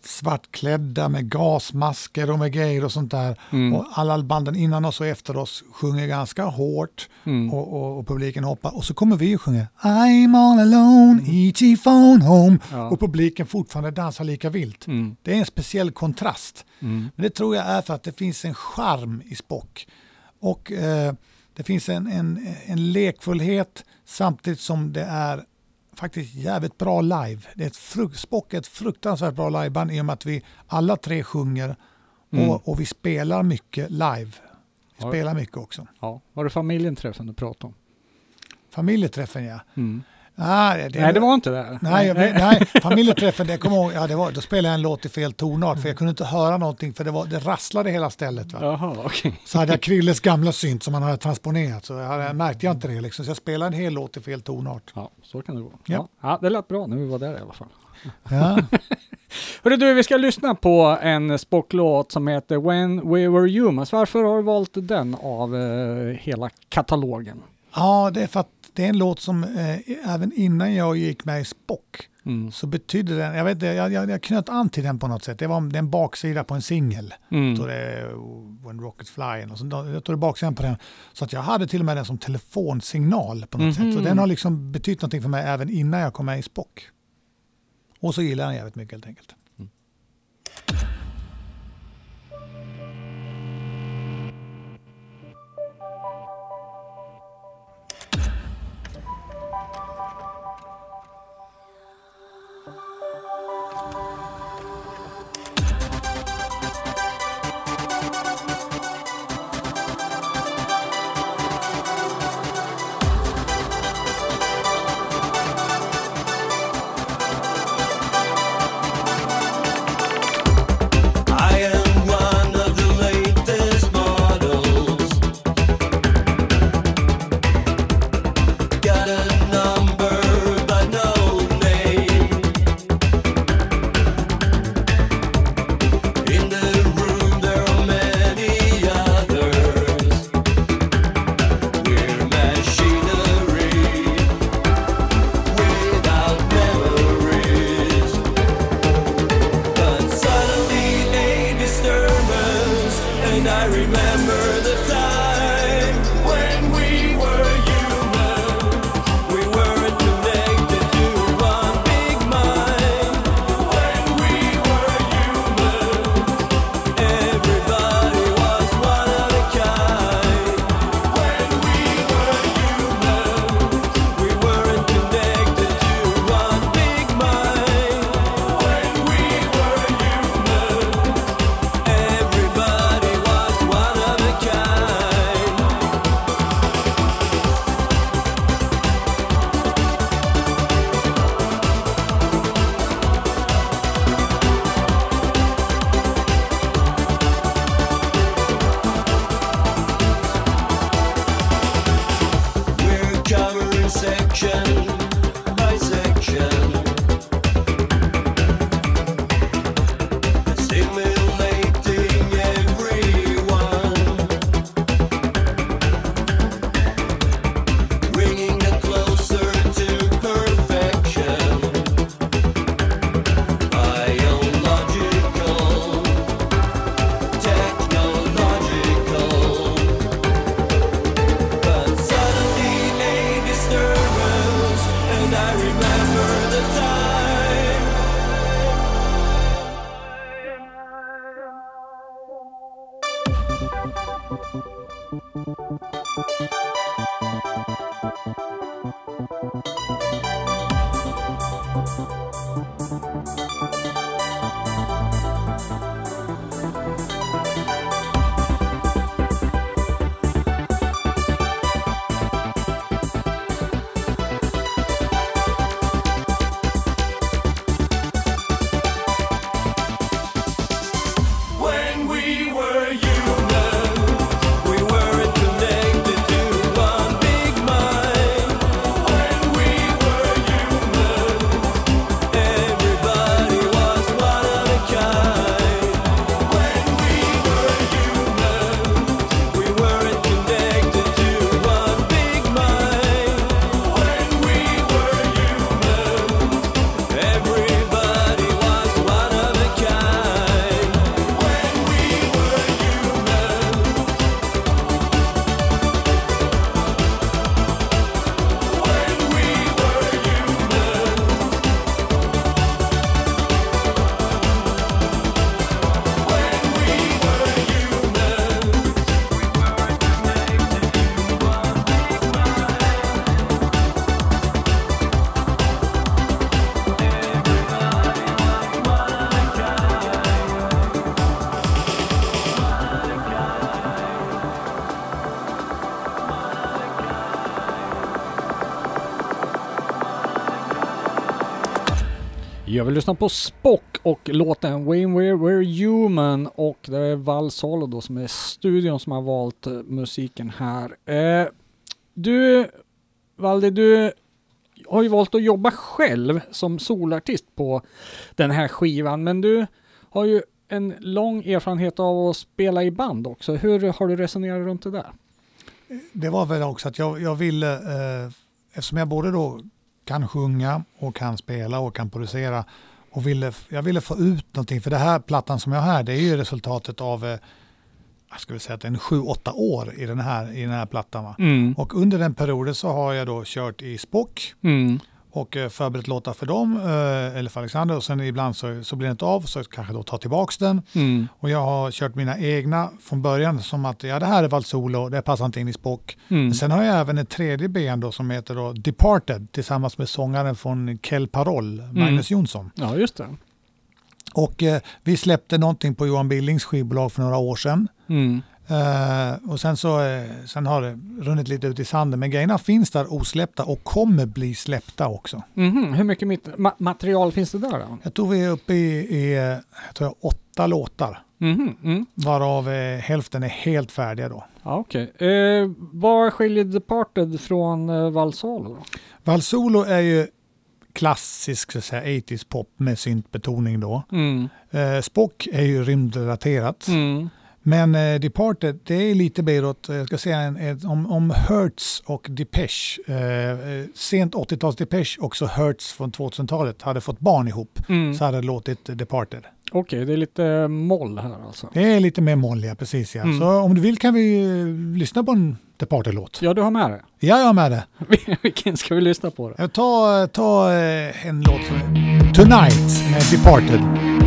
svartklädda med gasmasker och med grejer och sånt där. Mm. Och alla banden innan oss och efter oss sjunger ganska hårt Mm. och, och, och publiken hoppar. Och så kommer vi och sjunger I'm all alone, E.T. phone home. Ja. Och publiken fortfarande dansar lika vilt. Mm. Det är en speciell kontrast. Mm. Men det tror jag är för att det finns en charm i Spock. Och eh, det finns en, en, en lekfullhet samtidigt som det är faktiskt jävligt bra live. Det är ett fruk- Spock är ett fruktansvärt bra liveband i och med att vi alla tre sjunger Mm. och, och vi spelar mycket live. Vi spelar mycket också. Ja. Var det familjenträffen du pratade om? Familjeträffen ja. Mm. Ah, det, Nej, det var inte det. Nej, vet- nej, familjeträffen, det kommer ihåg, ja, det var, då spelade jag en låt i fel tonart för jag kunde inte höra någonting för det, var, det rasslade hela stället. Va? Jaha, okej. Så hade jag Krilles gamla synt som han hade transponerat så jag hade, märkte jag inte det. Liksom. Så jag spelade en hel låt i fel tonart. Ja, så kan det gå. Ja. Ja. ja, det lät bra när vi var där i alla fall. Ja. Hörru du, vi ska lyssna på en Spock-låt som heter When We Were Humans. Varför har du valt den av eh, hela katalogen? ja, det är för att det är en låt som eh, även innan jag gick med i Spock Mm. så betydde den, jag vet inte, jag, jag, jag knöt an till den på något sätt. Det var en baksida på en singel. Mm. Då det When Rockets Fly. Och så, jag tog det baksidan på den. Så att jag hade till och med den som telefonsignal på något Mhm. sätt. Så den har liksom betytt någonting för mig även innan jag kom med i Spock. Och så gillar jag den jävligt mycket helt enkelt. I lyssnar lyssna på Spock och låten When We're, We're Human och det är Val Solo då som är studion som har valt eh, musiken här. Eh, du, Valdi, du har ju valt att jobba själv som solartist på den här skivan, men du har ju en lång erfarenhet av att spela i band också. Hur har du resonerat runt det där? Det var väl också att jag, jag ville, eh, eftersom jag både då kan sjunga och kan spela och kan producera och ville, jag ville få ut någonting. För det här plattan som jag har här, det är ju resultatet av, eh, jag skulle säga att en sju, åtta år i den här, i den här plattan. Mm. Och under den perioden så har jag då kört i Spock Mm. Och eh, förberett låtar för dem, eh, eller för Alexander. Och sen ibland så, så blir det inte av, så kanske då tar tillbaks den. Mm. Och jag har kört mina egna från början som att ja, det här är Valsolo, det passar inte in i Spock. Mm. Sen har jag även ett tredje ben då som heter då Departed tillsammans med sångaren från Kel Paroll, Magnus Jonsson. Ja, just det. Och eh, vi släppte någonting på Johan Billings skivbolag för några år sedan. Mm. Eh, och sen, så, eh, sen har det runnit lite ut i sanden, men grejerna finns där osläppta och kommer bli släppta också. Mhm. Hur mycket mit- ma- material finns det där då? Jag tror vi är uppe i, i eh, jag tror jag, åtta låtar, Mhm. Mm. varav eh, hälften är helt färdiga då. Ja, okej. Eh, vad skiljer Departed från eh, Valsalo då? Valsolo är ju klassisk så att säga, 80s pop med syntbetoning då. Mm. Eh, Spock är ju rymdrelaterat. Mm. Men eh, Departed, det är lite mer åt, jag ska säga en, ett, om, om Hertz och Depeche. Eh, eh, sent 80-tals Depeche, också Hertz från 2000-talet, hade fått barn ihop. Mm. Så hade det låtit Departed. Okej, det är lite moll här alltså. Det är lite mer molliga, precis ja. Mm. Så om du vill kan vi eh, lyssna på en Departed-låt. Ja, du har med det. Ja, jag är med det. Vilken ska vi lyssna på då? Jag tar, ta eh, en låt som Tonight med Departed.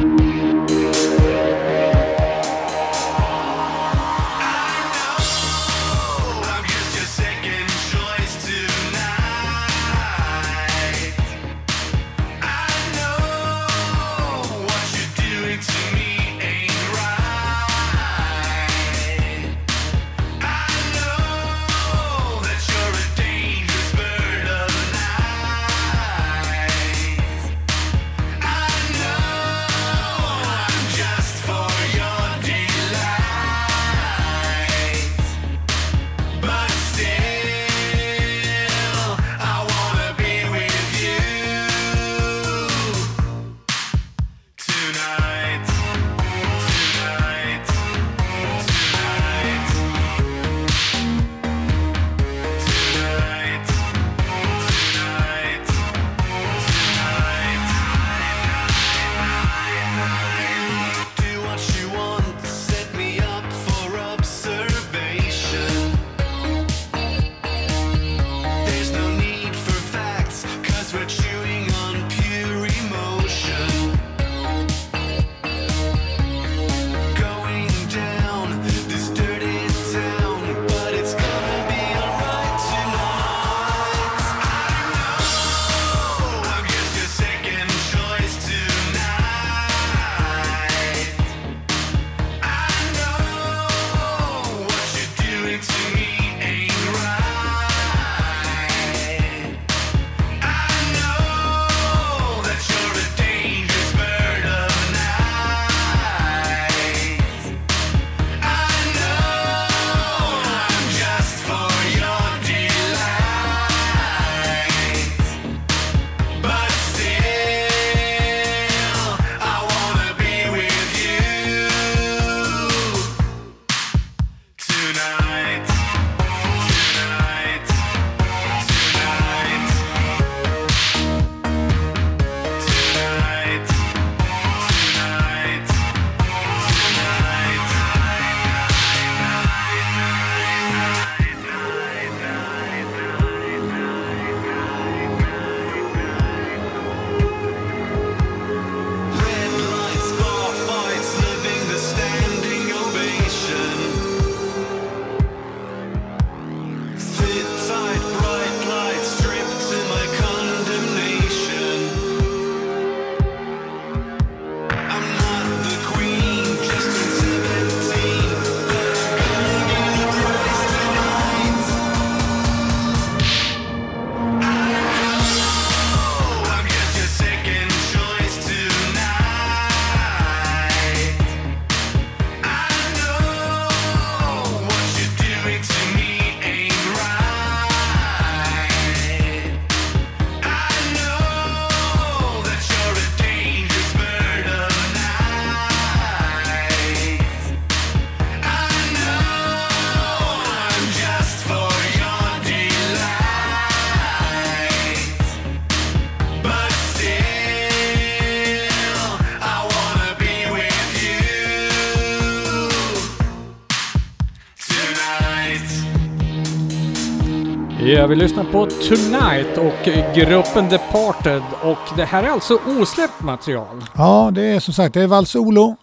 Ja, vi lyssnar på Tonight och gruppen Departed och det här är alltså osläppt material. Ja, det är som sagt det är Vals Olo,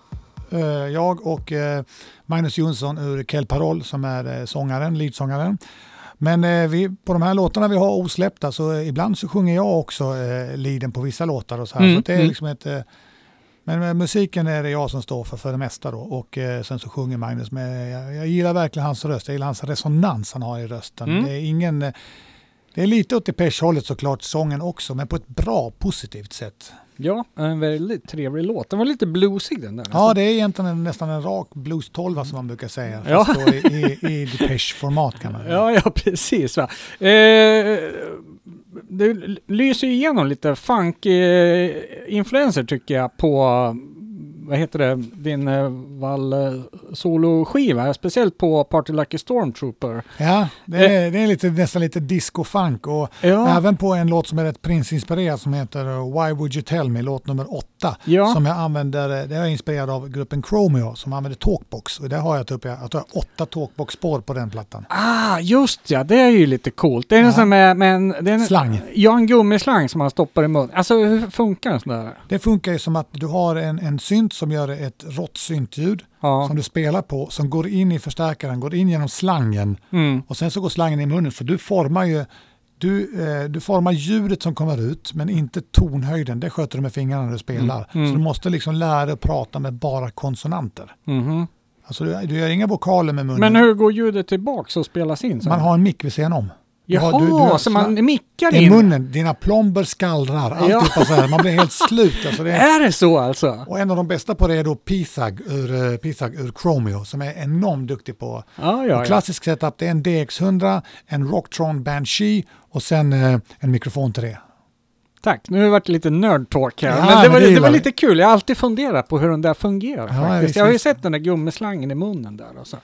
eh, jag och eh, Magnus Jonsson ur Kel Parol som är eh, sångaren, leadsångaren. Men vi, på de här låtarna vi har osläppta så ibland så sjunger jag också eh, på vissa låtar och så här. Mm, Så det är mm. liksom ett, men med musiken är det jag som står för, för det mesta då. Och eh, sen så sjunger Magnus med, jag, jag gillar verkligen hans röst, jag gillar hans resonans han har i rösten. Mm. Det är ingen, eh, det är lite åt Depeche-hållet såklart, sången också, men på ett bra, positivt sätt. Ja, en väldigt trevlig låt. Den var lite bluesig den där. Ja, det är egentligen en, nästan en rak blues 12 som man brukar säga. Ja. Fast i, i, i Depeche-format kan man Ja, ja precis. Va? Eh, det lyser igenom lite funk-influenser eh, tycker jag på, vad heter det, din eh, Wall eh, soloskiva. Speciellt på Party Like a Stormtrooper. Ja, det är, det är lite, nästan lite disco-funk och Ja, även på en låt som är rätt Prince-inspirerad som heter uh, Why Would You Tell Me, låt nummer åtta. ja. Som jag använder, det är inspirerad av gruppen Chromeo som använder talkbox. Och där har jag typ, jag tror jag har åtta talkbox-spår på den plattan. Ah, just ja, det är ju lite coolt. Det är Ja. nästan med, med en... Det är en Slang. Ja, en gummislang som man stoppar i munnen. Alltså hur funkar en sån där? Det funkar ju som att du har en, en synt som gör ett rått syntljud Ja. som du spelar på som går in i förstärkaren, går in genom slangen Mm. och sen så går slangen i munnen så du formar ju du, eh, du formar ljudet som kommer ut men inte tonhöjden, det sköter du med fingrarna när du spelar. Mm, mm. Så du måste liksom lära dig att prata med bara konsonanter. Mhm. Alltså du, du gör inga vokaler med munnen. Men hur går ljudet tillbaks och spelas in? sen? Man har en mick vid sidan om. Jaha, du- du så man sla- mickar I in? munnen, dina plomber skallrar, alltihopa så här. Man blir helt slut. Alltså det är, Är det så alltså? och en av de bästa på det är då Pisag ur, eh, Pisag ur Chromeo som är enormt duktig på Ja, ja, Och ja. klassisk setup det är en DX100, en Rocktron Banshee och sen eh, en mikrofon till det. Tack, nu har det varit lite nerd-talk här. Ja, men det var, det det, var lite kul. Jag har alltid funderat på hur den där fungerar. Ja, faktiskt. jag har ju sett den där gummislangen i munnen där. Alltså.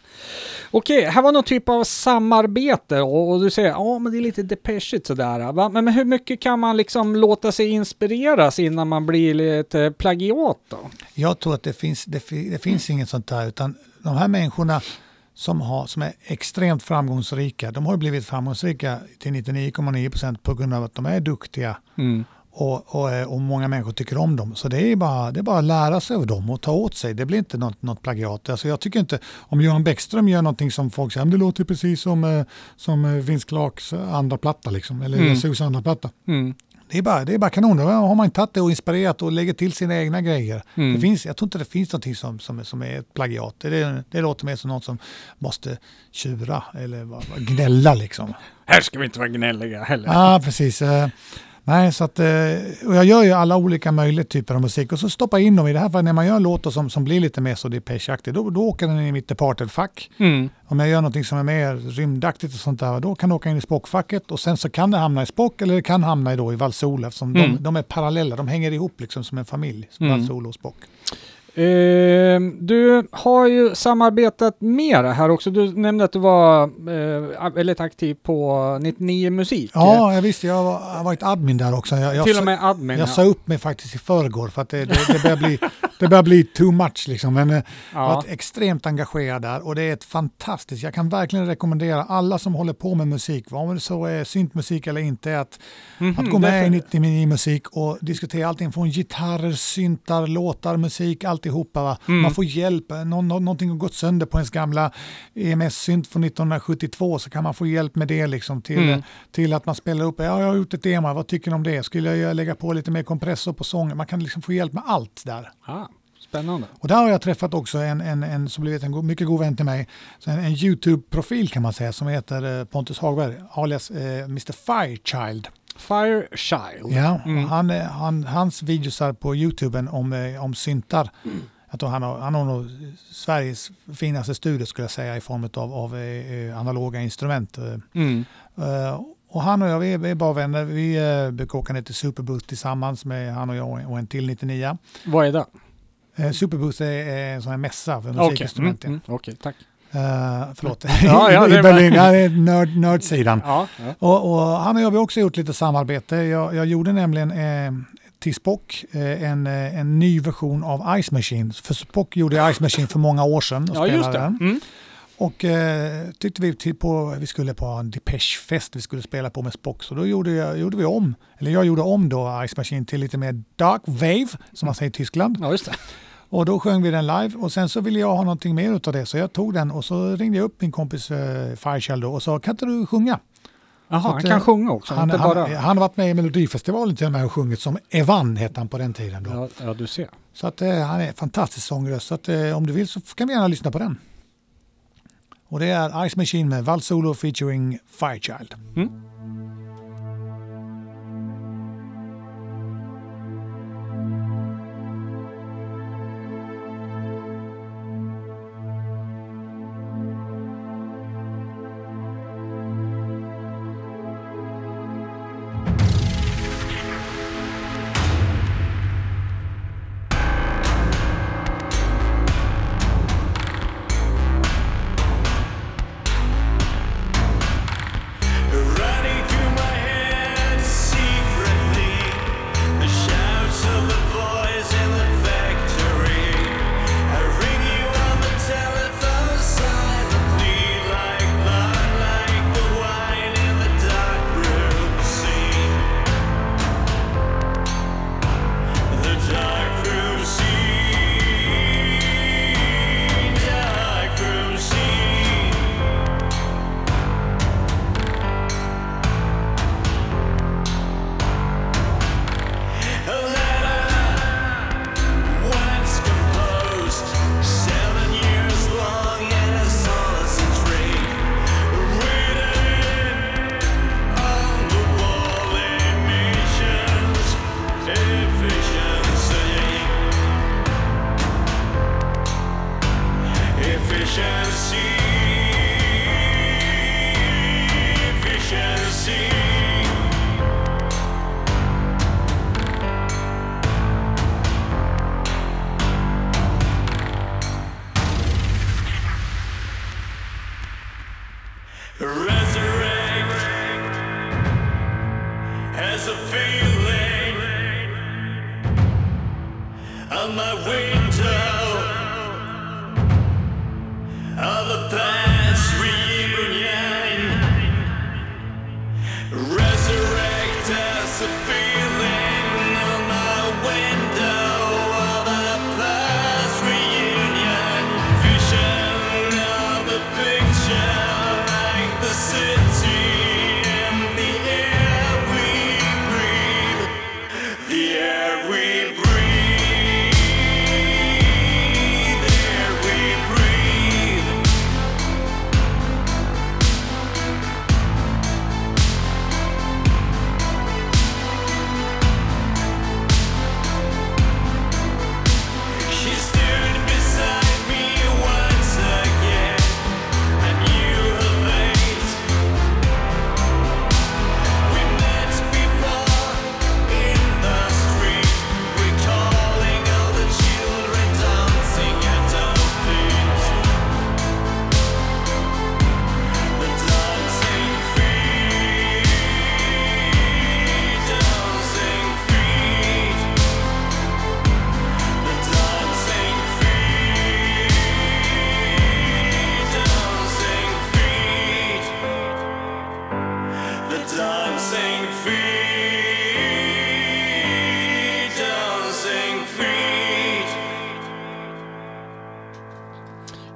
Okej, här var någon typ av samarbete och, och du säger ja men det är lite depeschigt sådär. Va? Men, men hur mycket kan man liksom låta sig inspireras innan man blir lite plagiat då? Jag tror att det finns, det, det finns inget sånt där utan de här människorna som, har, som är extremt framgångsrika, de har blivit framgångsrika till 99,9% på grund av att de är duktiga Mm. och, och, eh, och många människor tycker om dem. Så det är bara, det är bara att lära sig av dem och ta åt sig. Det blir inte något, något plagiat. Alltså jag tycker inte, om Johan Bäckström gör någonting som folk säger, "Men det låter precis som, eh, som eh, Vince Clarks andra platta liksom, eller Mm. Jesus andra platta. Mm. Det är bara, det är bara kanon. Har man tagit det och inspirerat och lägger till sina egna grejer. Mm. Det finns, jag tror inte det finns någonting som, som, som är ett plagiat. Det, det låter mer som något som måste tjura eller gnälla liksom. Här ska vi inte vara gnälliga heller. Ja, precis. Nej, så att, eh, och jag gör ju alla olika möjliga typer av musik och så stoppar jag in dem i det här fallet när man gör låtar som, som blir lite mer så Depeche-aktig, då, då åker den in i mitt departed-fack. Mm. Om jag gör någonting som är mer rymdaktigt och sånt där, då kan det åka in i spockfacket och sen så kan det hamna i spock eller det kan hamna i, då, i Valsol eftersom Mm. de, de är parallella, de hänger ihop liksom som en familj, Mm. Valsol och spock. Eh, du har ju samarbetat mer här också. Du nämnde att du var eh, väldigt aktiv på 99 Musik. Ja, jag visste, jag har varit admin där också. Jag, jag, Till och med admin. jag ja. sa upp mig faktiskt i förrgår för att det, det, det, börjar, bli, det börjar bli too much liksom. Men, eh, Jag har ja. varit extremt engagerad där och det är ett fantastiskt, jag kan verkligen rekommendera alla som håller på med musik, vad så är syntmusik eller inte, att, Mhm, att gå med därför- i 99 musik och diskutera allting från gitarrer, syntar, låtar, musik, alltihopa. Va? Mm. Man får hjälp, Nå, nå, någonting har gått sönder på ens gamla EMS-synt från 1972 så kan man få hjälp med det liksom till, Mm. till att man spelar upp, ja jag har gjort ett demo, vad tycker ni om det? Skulle jag lägga på lite mer kompressor på sången? Man kan liksom få hjälp med allt där. Ah, spännande. Och där har jag träffat också en, en, en som blivit en go- mycket god vän till mig, så en, en YouTube-profil kan man säga, som heter eh, Pontus Hagberg, alias eh, Mr Firechild. Firechild. Ja, Mm. han, han, hans videosar på YouTuben om, eh, om syntar, jag tror han har, han har nog Sveriges finaste studio skulle jag säga i form av, av eh, eh, analoga instrument. Mm. Eh, och han och jag, vi är, bara vänner. Vi uh, brukar åka ner till Superbooth tillsammans med han och jag och en- till 99. Vad är det? Uh, Superbooth är, är en sån här mässa för mm, musikinstrument. ja. mm, okej, tack. Uh, förlåt. Ja, ja, I Berlin. Ja, nörd, nördsidan. Ja, ja. Och, och han och jag har också gjort lite samarbete. Jag, jag gjorde nämligen eh, till Spock eh, en, eh, en ny version av Ice Machine. För Spock gjorde Ice Machine för många år sedan och ja spelade den. Mm. Och eh, tyckte vi till på, vi skulle på en Depeche-fest vi skulle spela på med Spock. Så då gjorde, jag, gjorde vi om, eller jag gjorde om då Ice Machine till lite mer dark wave, som man säger i Tyskland. Ja, just det. Och då sjöng vi den live och sen så ville jag ha någonting mer utav det så jag tog den och så ringde jag upp min kompis eh, Firechild då och sa kan inte du sjunga? Jaha, han att, kan eh, sjunga också, Han, inte han, bara... han har varit med i Melodifestivalen till och med och sjungit som Evan hette han på den tiden. Då. Ja, ja, du ser. Så att, eh, han är en fantastisk sångröst. Så att, eh, om du vill så kan vi gärna lyssna på den. Och det är Ice Machine med Val Solo featuring Firechild. Running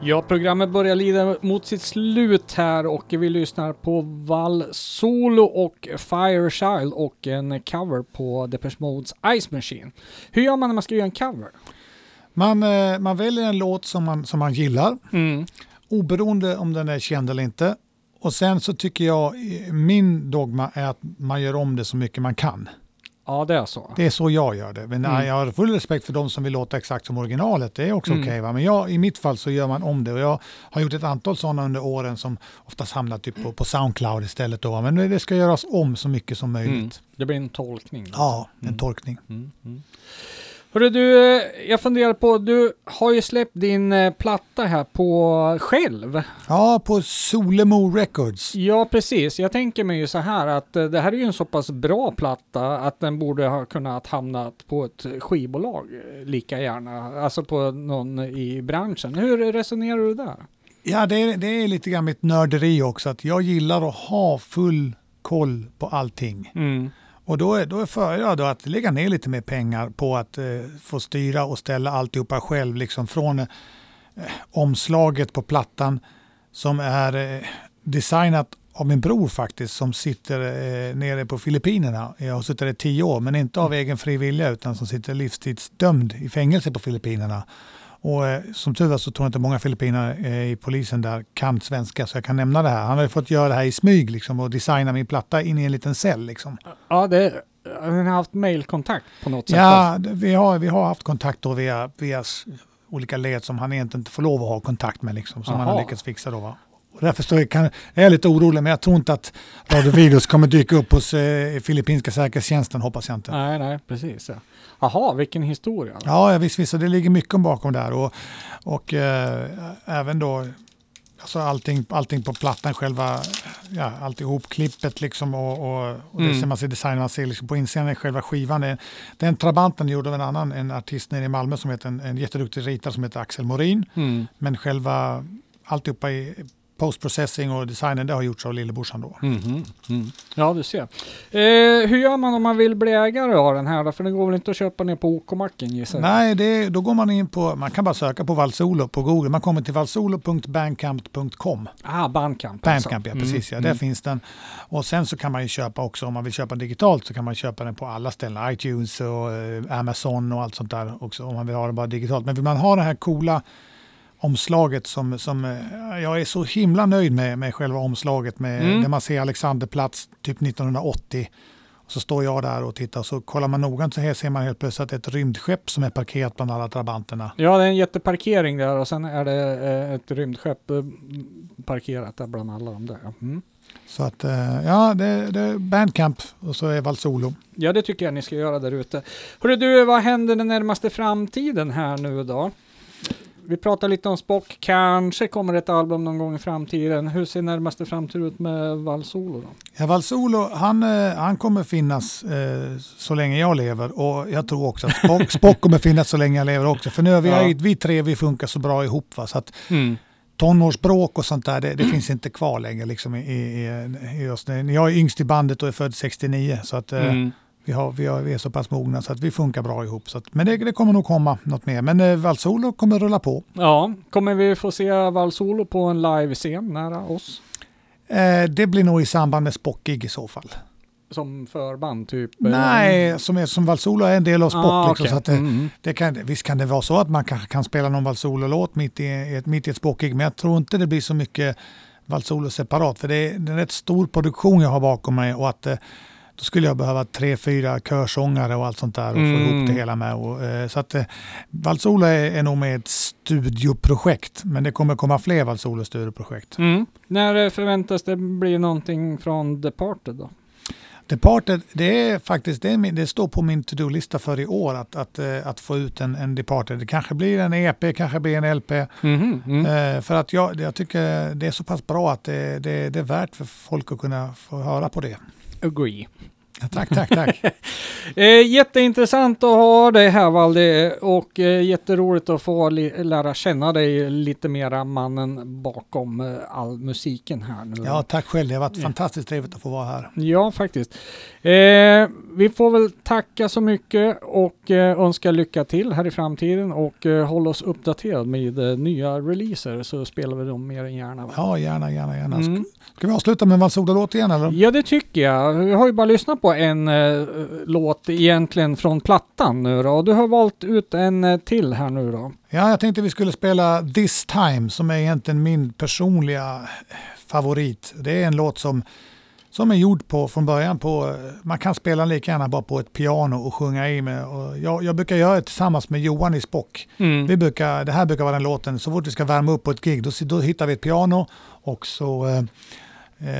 Ja, programmet börjar lida mot sitt slut här och vi lyssnar på Val Solo och Firechild och en cover på Depeche Modes Ice Machine. Hur gör man när man ska göra en cover? Man, eh, man väljer en låt som man, som man gillar, Mm. oberoende om den är känd eller inte. Och sen så tycker jag, min dogma är att man gör om det så mycket man kan. Ja, det är så. Det är så jag gör det. Men Mm. jag har full respekt för de som vill låta exakt som originalet. Det är också Mm. okej. va? Men jag, i mitt fall så gör man om det. Och jag har gjort ett antal sådana under åren som oftast hamnar typ på, på Soundcloud istället. Då. Men det ska göras om så mycket som möjligt. Mm. Det blir en tolkning. då. Ja, en Mm. tolkning. Hörru du, eh, jag funderar på, du har ju släppt din eh, platta här på själv. Ja, på Solemo Records. Ja, precis. Jag tänker mig ju så här att eh, det här är ju en så pass bra platta att den borde ha kunnat hamnat på ett skivbolag lika gärna. Alltså på någon i branschen. Hur resonerar du där? Ja, det är, det är lite grann mitt nörderi också. Att jag gillar att ha full koll på allting. Mm. Och då, är- då föredrar jag då att lägga ner lite mer pengar på att eh, få styra och ställa alltihopa själv. Liksom från eh, omslaget på plattan som är eh, designat av min bror faktiskt som sitter eh, nere på Filippinerna. Jag har suttit där i tio år men inte av egen fri vilja utan som sitter livstidsdömd i fängelse på Filippinerna. Och eh, som tur var så tror jag inte många filippinare eh, i polisen där kan svenska så jag kan nämna det här. Han har ju fått göra det här i smyg liksom, och designa min platta in i en liten cell. Liksom. Ja, det, har ni haft mailkontakt på något sätt? Ja, det- vi har, vi har haft kontakt då via, via olika led som han egentligen inte får lov att ha kontakt med, liksom, som han har lyckats fixa. Då, va? Och därför står jag, kan, är jag lite orolig, men jag tror inte att Radio Videos kommer dyka upp hos eh, filippinska säkerhetstjänsten, hoppas jag inte. Nej, nej, precis. Ja. Jaha, vilken historia. Ja, visst, visst, det ligger mycket bakom där. Och, och eh, även då alltså allting, allting på plattan, själva, ja, alltihop, klippet liksom och, och, och det Mm. som man ser designen, man ser liksom på insidan är själva skivan. Det, den Trabanten gjorde av en annan, en artist nere i Malmö som heter en, en jätteduktig ritare som heter Axel Morin. Mm. Men själva alltihopa i postprocessing och designen, det har gjorts av lillebrorsan då. Mhm, mm. Ja, du ser. Eh, hur gör man om man vill bli ägare av den här då? För det går väl inte att köpa ner på OK-macken gissar jag? Nej, det, då går man in på, man kan bara söka på Valsolo på Google. Man kommer till valsolo.bandcamp.com. Ah, Bandcamp. Bandcamp, ja alltså. precis. Ja, Mm, där mm. finns den. Och sen så kan man ju köpa också, om man vill köpa digitalt så kan man köpa den på alla ställen. iTunes och eh, Amazon och allt sånt där också om man vill ha det bara digitalt. Men vill man ha det här coola omslaget som, som eh, jag är så himla nöjd med, med själva omslaget med Mm. där man ser Alexanderplats typ 1980. Och så står jag där och tittar och så kollar man noggrant så här ser man helt plötsligt ett rymdskepp som är parkerat bland alla trabanterna. Ja, det är en jätteparkering där och sen är det eh, ett rymdskepp eh, parkerat där bland alla de där. Mm. Så att ja, det, det är Bandcamp och så är Valsolo. Ja, det tycker jag ni ska göra där ute. Hörru du, vad händer den närmaste framtiden här nu då? Vi pratar lite om Spock, kanske kommer ett album någon gång i framtiden. Hur ser närmaste framtid ut med Valsolo då? Ja, Valsolo, han, eh, han kommer finnas eh, så länge jag lever och jag tror också att Spock, Spock kommer finnas så länge jag lever också. För nu är vi, Ja. vi tre vi funkar så bra ihop. Va? Så att tonårsbråk och sånt där, det, det finns inte kvar längre liksom, i, i, i. Jag är yngst i bandet och är född 69 så att eh, Mm. Vi, har, vi, har, vi är så pass mogna så att vi funkar bra ihop. Så att, men det, det kommer nog komma något mer. Men eh, Valsolo kommer rulla på. Ja, kommer vi få se Valsolo på en livescen nära oss? Eh, det blir nog i samband med Spockig i så fall. Som förband typ? eh, Nej, som, är, som Valsolo är en del av Spock. Ah, liksom, så att, eh, Mm. Det kan, visst kan det vara så att man kanske kan spela någon Valsolo-låt mitt i, ett, mitt i ett språkig, men jag tror inte det blir så mycket Valsolo separat. För det är, det är en rätt stor produktion jag har bakom mig och att eh, då skulle jag behöva tre, fyra körsångare och allt sånt där och få Mm. ihop det hela med. Och, eh, så att eh, Valsolo är, är nog med ett studioprojekt, men det kommer komma fler Valsolo-studioprojekt. Mm. När eh, förväntas det bli någonting från Departed då? Departed, det är faktiskt, det, är min, det står på min to-do-lista för i år att, att, eh, att få ut en, en Departed. Det kanske blir en EP, kanske blir en LP. Mhm, mm. Eh, för att jag, jag tycker det är så pass bra att det, det, det är värt för folk att kunna få höra på det. Agree. Tack, tack, tack. Eh, jätteintressant att ha dig här Valdi och eh, jätteroligt att få lära känna dig lite mera mannen bakom eh, all musiken här nu. Ja, tack själv. Det har varit Ja. fantastiskt trevligt att få vara här. Ja, faktiskt. Eh, vi får väl tacka så mycket och eh, önska lycka till här i framtiden och eh, hålla oss uppdaterad med eh, nya releaser så spelar vi dem mer än gärna. va? Ja, gärna, gärna, gärna. Mm. Ska vi avsluta med en Valsoda-låt igen eller? Ja, det tycker jag. Jag har ju bara lyssnat på en eh, låt egentligen från plattan nu då. Och du har valt ut en eh, till här nu då. Ja, jag tänkte vi skulle spela This Time som är egentligen min personliga favorit. Det är en låt som, som är gjord på från början på, man kan spela den lika gärna bara på ett piano och sjunga i med. Och jag, jag brukar göra det tillsammans med Johan i Spock. Vi brukar, det här brukar vara den låten, så fort vi ska värma upp på ett gig, då, då hittar vi ett piano också eh,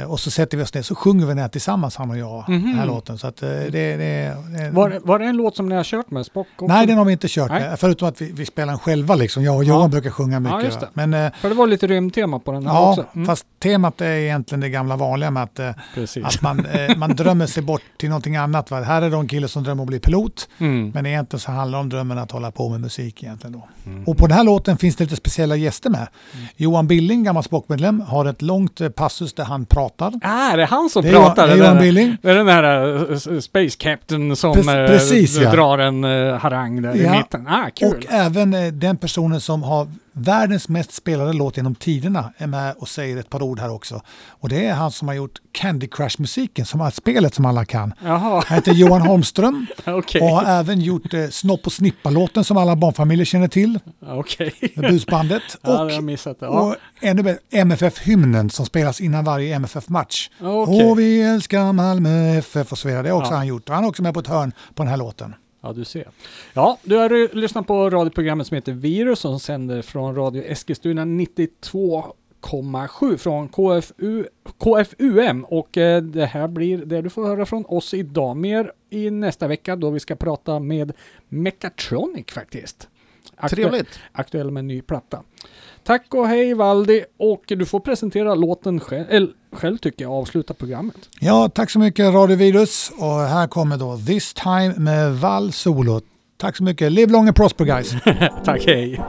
och så sätter vi oss ner så sjunger vi den här tillsammans han och jag, den här Mhm. låten. Så att, eh, det, det, det, Var, var det en låt som ni har kört med Spock också? Nej, den har vi inte kört Nej. med. Förutom att vi, vi spelar den själva liksom. Jag och Johan Ja. brukar sjunga mycket. just det. Men eh, För det var lite rymdtema på den här ja, också. Mm. fast temat är egentligen det gamla vanliga med att, eh, Precis. att man, eh, man drömmer sig bort till någonting annat. Va? Här är det en kille som drömmer om att bli pilot. Mm. Men egentligen så handlar det om drömmen att hålla på med musik egentligen då. Mm. Och på den här låten finns det lite speciella gäster med. Johan Billing, gammal Spockmedlem, har ett långt eh, passus där han pratar. Ah, är det han som Det är Johan- pratar? det är? Johan Billing. Det är den här uh, Space Captain som Pre- eh, precis, ja. drar en uh, harang där Ja. i mitten. Ah, kul. Och även eh, den personen som har världens mest spelade låt genom tiderna är med och säger ett par ord här också. Och det är han som har gjort Candy Crush-musiken, som är spelet som alla kan. Jaha, Han heter Johan Holmström okej. och har även gjort eh, Snopp och Snippa-låten som alla barnfamiljer känner till, Okej. med busbandet. Ja, och jag missat. Ja. Och ännu bättre, MFF-hymnen som spelas innan varje MFF-match. Okej. Och vi älskar Malmö FF och så vidare. Det har också Ja. han gjort. Han är också med på ett hörn på den här låten. Ja, du ser. Ja, du har lyssnat på radioprogrammet som heter Virus som sänder från Radio Eskilstuna 92,7 från KFU, KFUM och eh, det här blir det du får höra från oss idag. Mer i nästa vecka då vi ska prata med Mechatronic faktiskt. Aktu- Trevligt. Aktuell med en ny platta. Tack och hej Valdi och du får presentera låten själv, själv tycker jag, avsluta programmet. Ja, tack så mycket Radio Virus. Och här kommer då This Time med Val Solo. Tack så mycket. Live long and prosper guys. Tack, hej!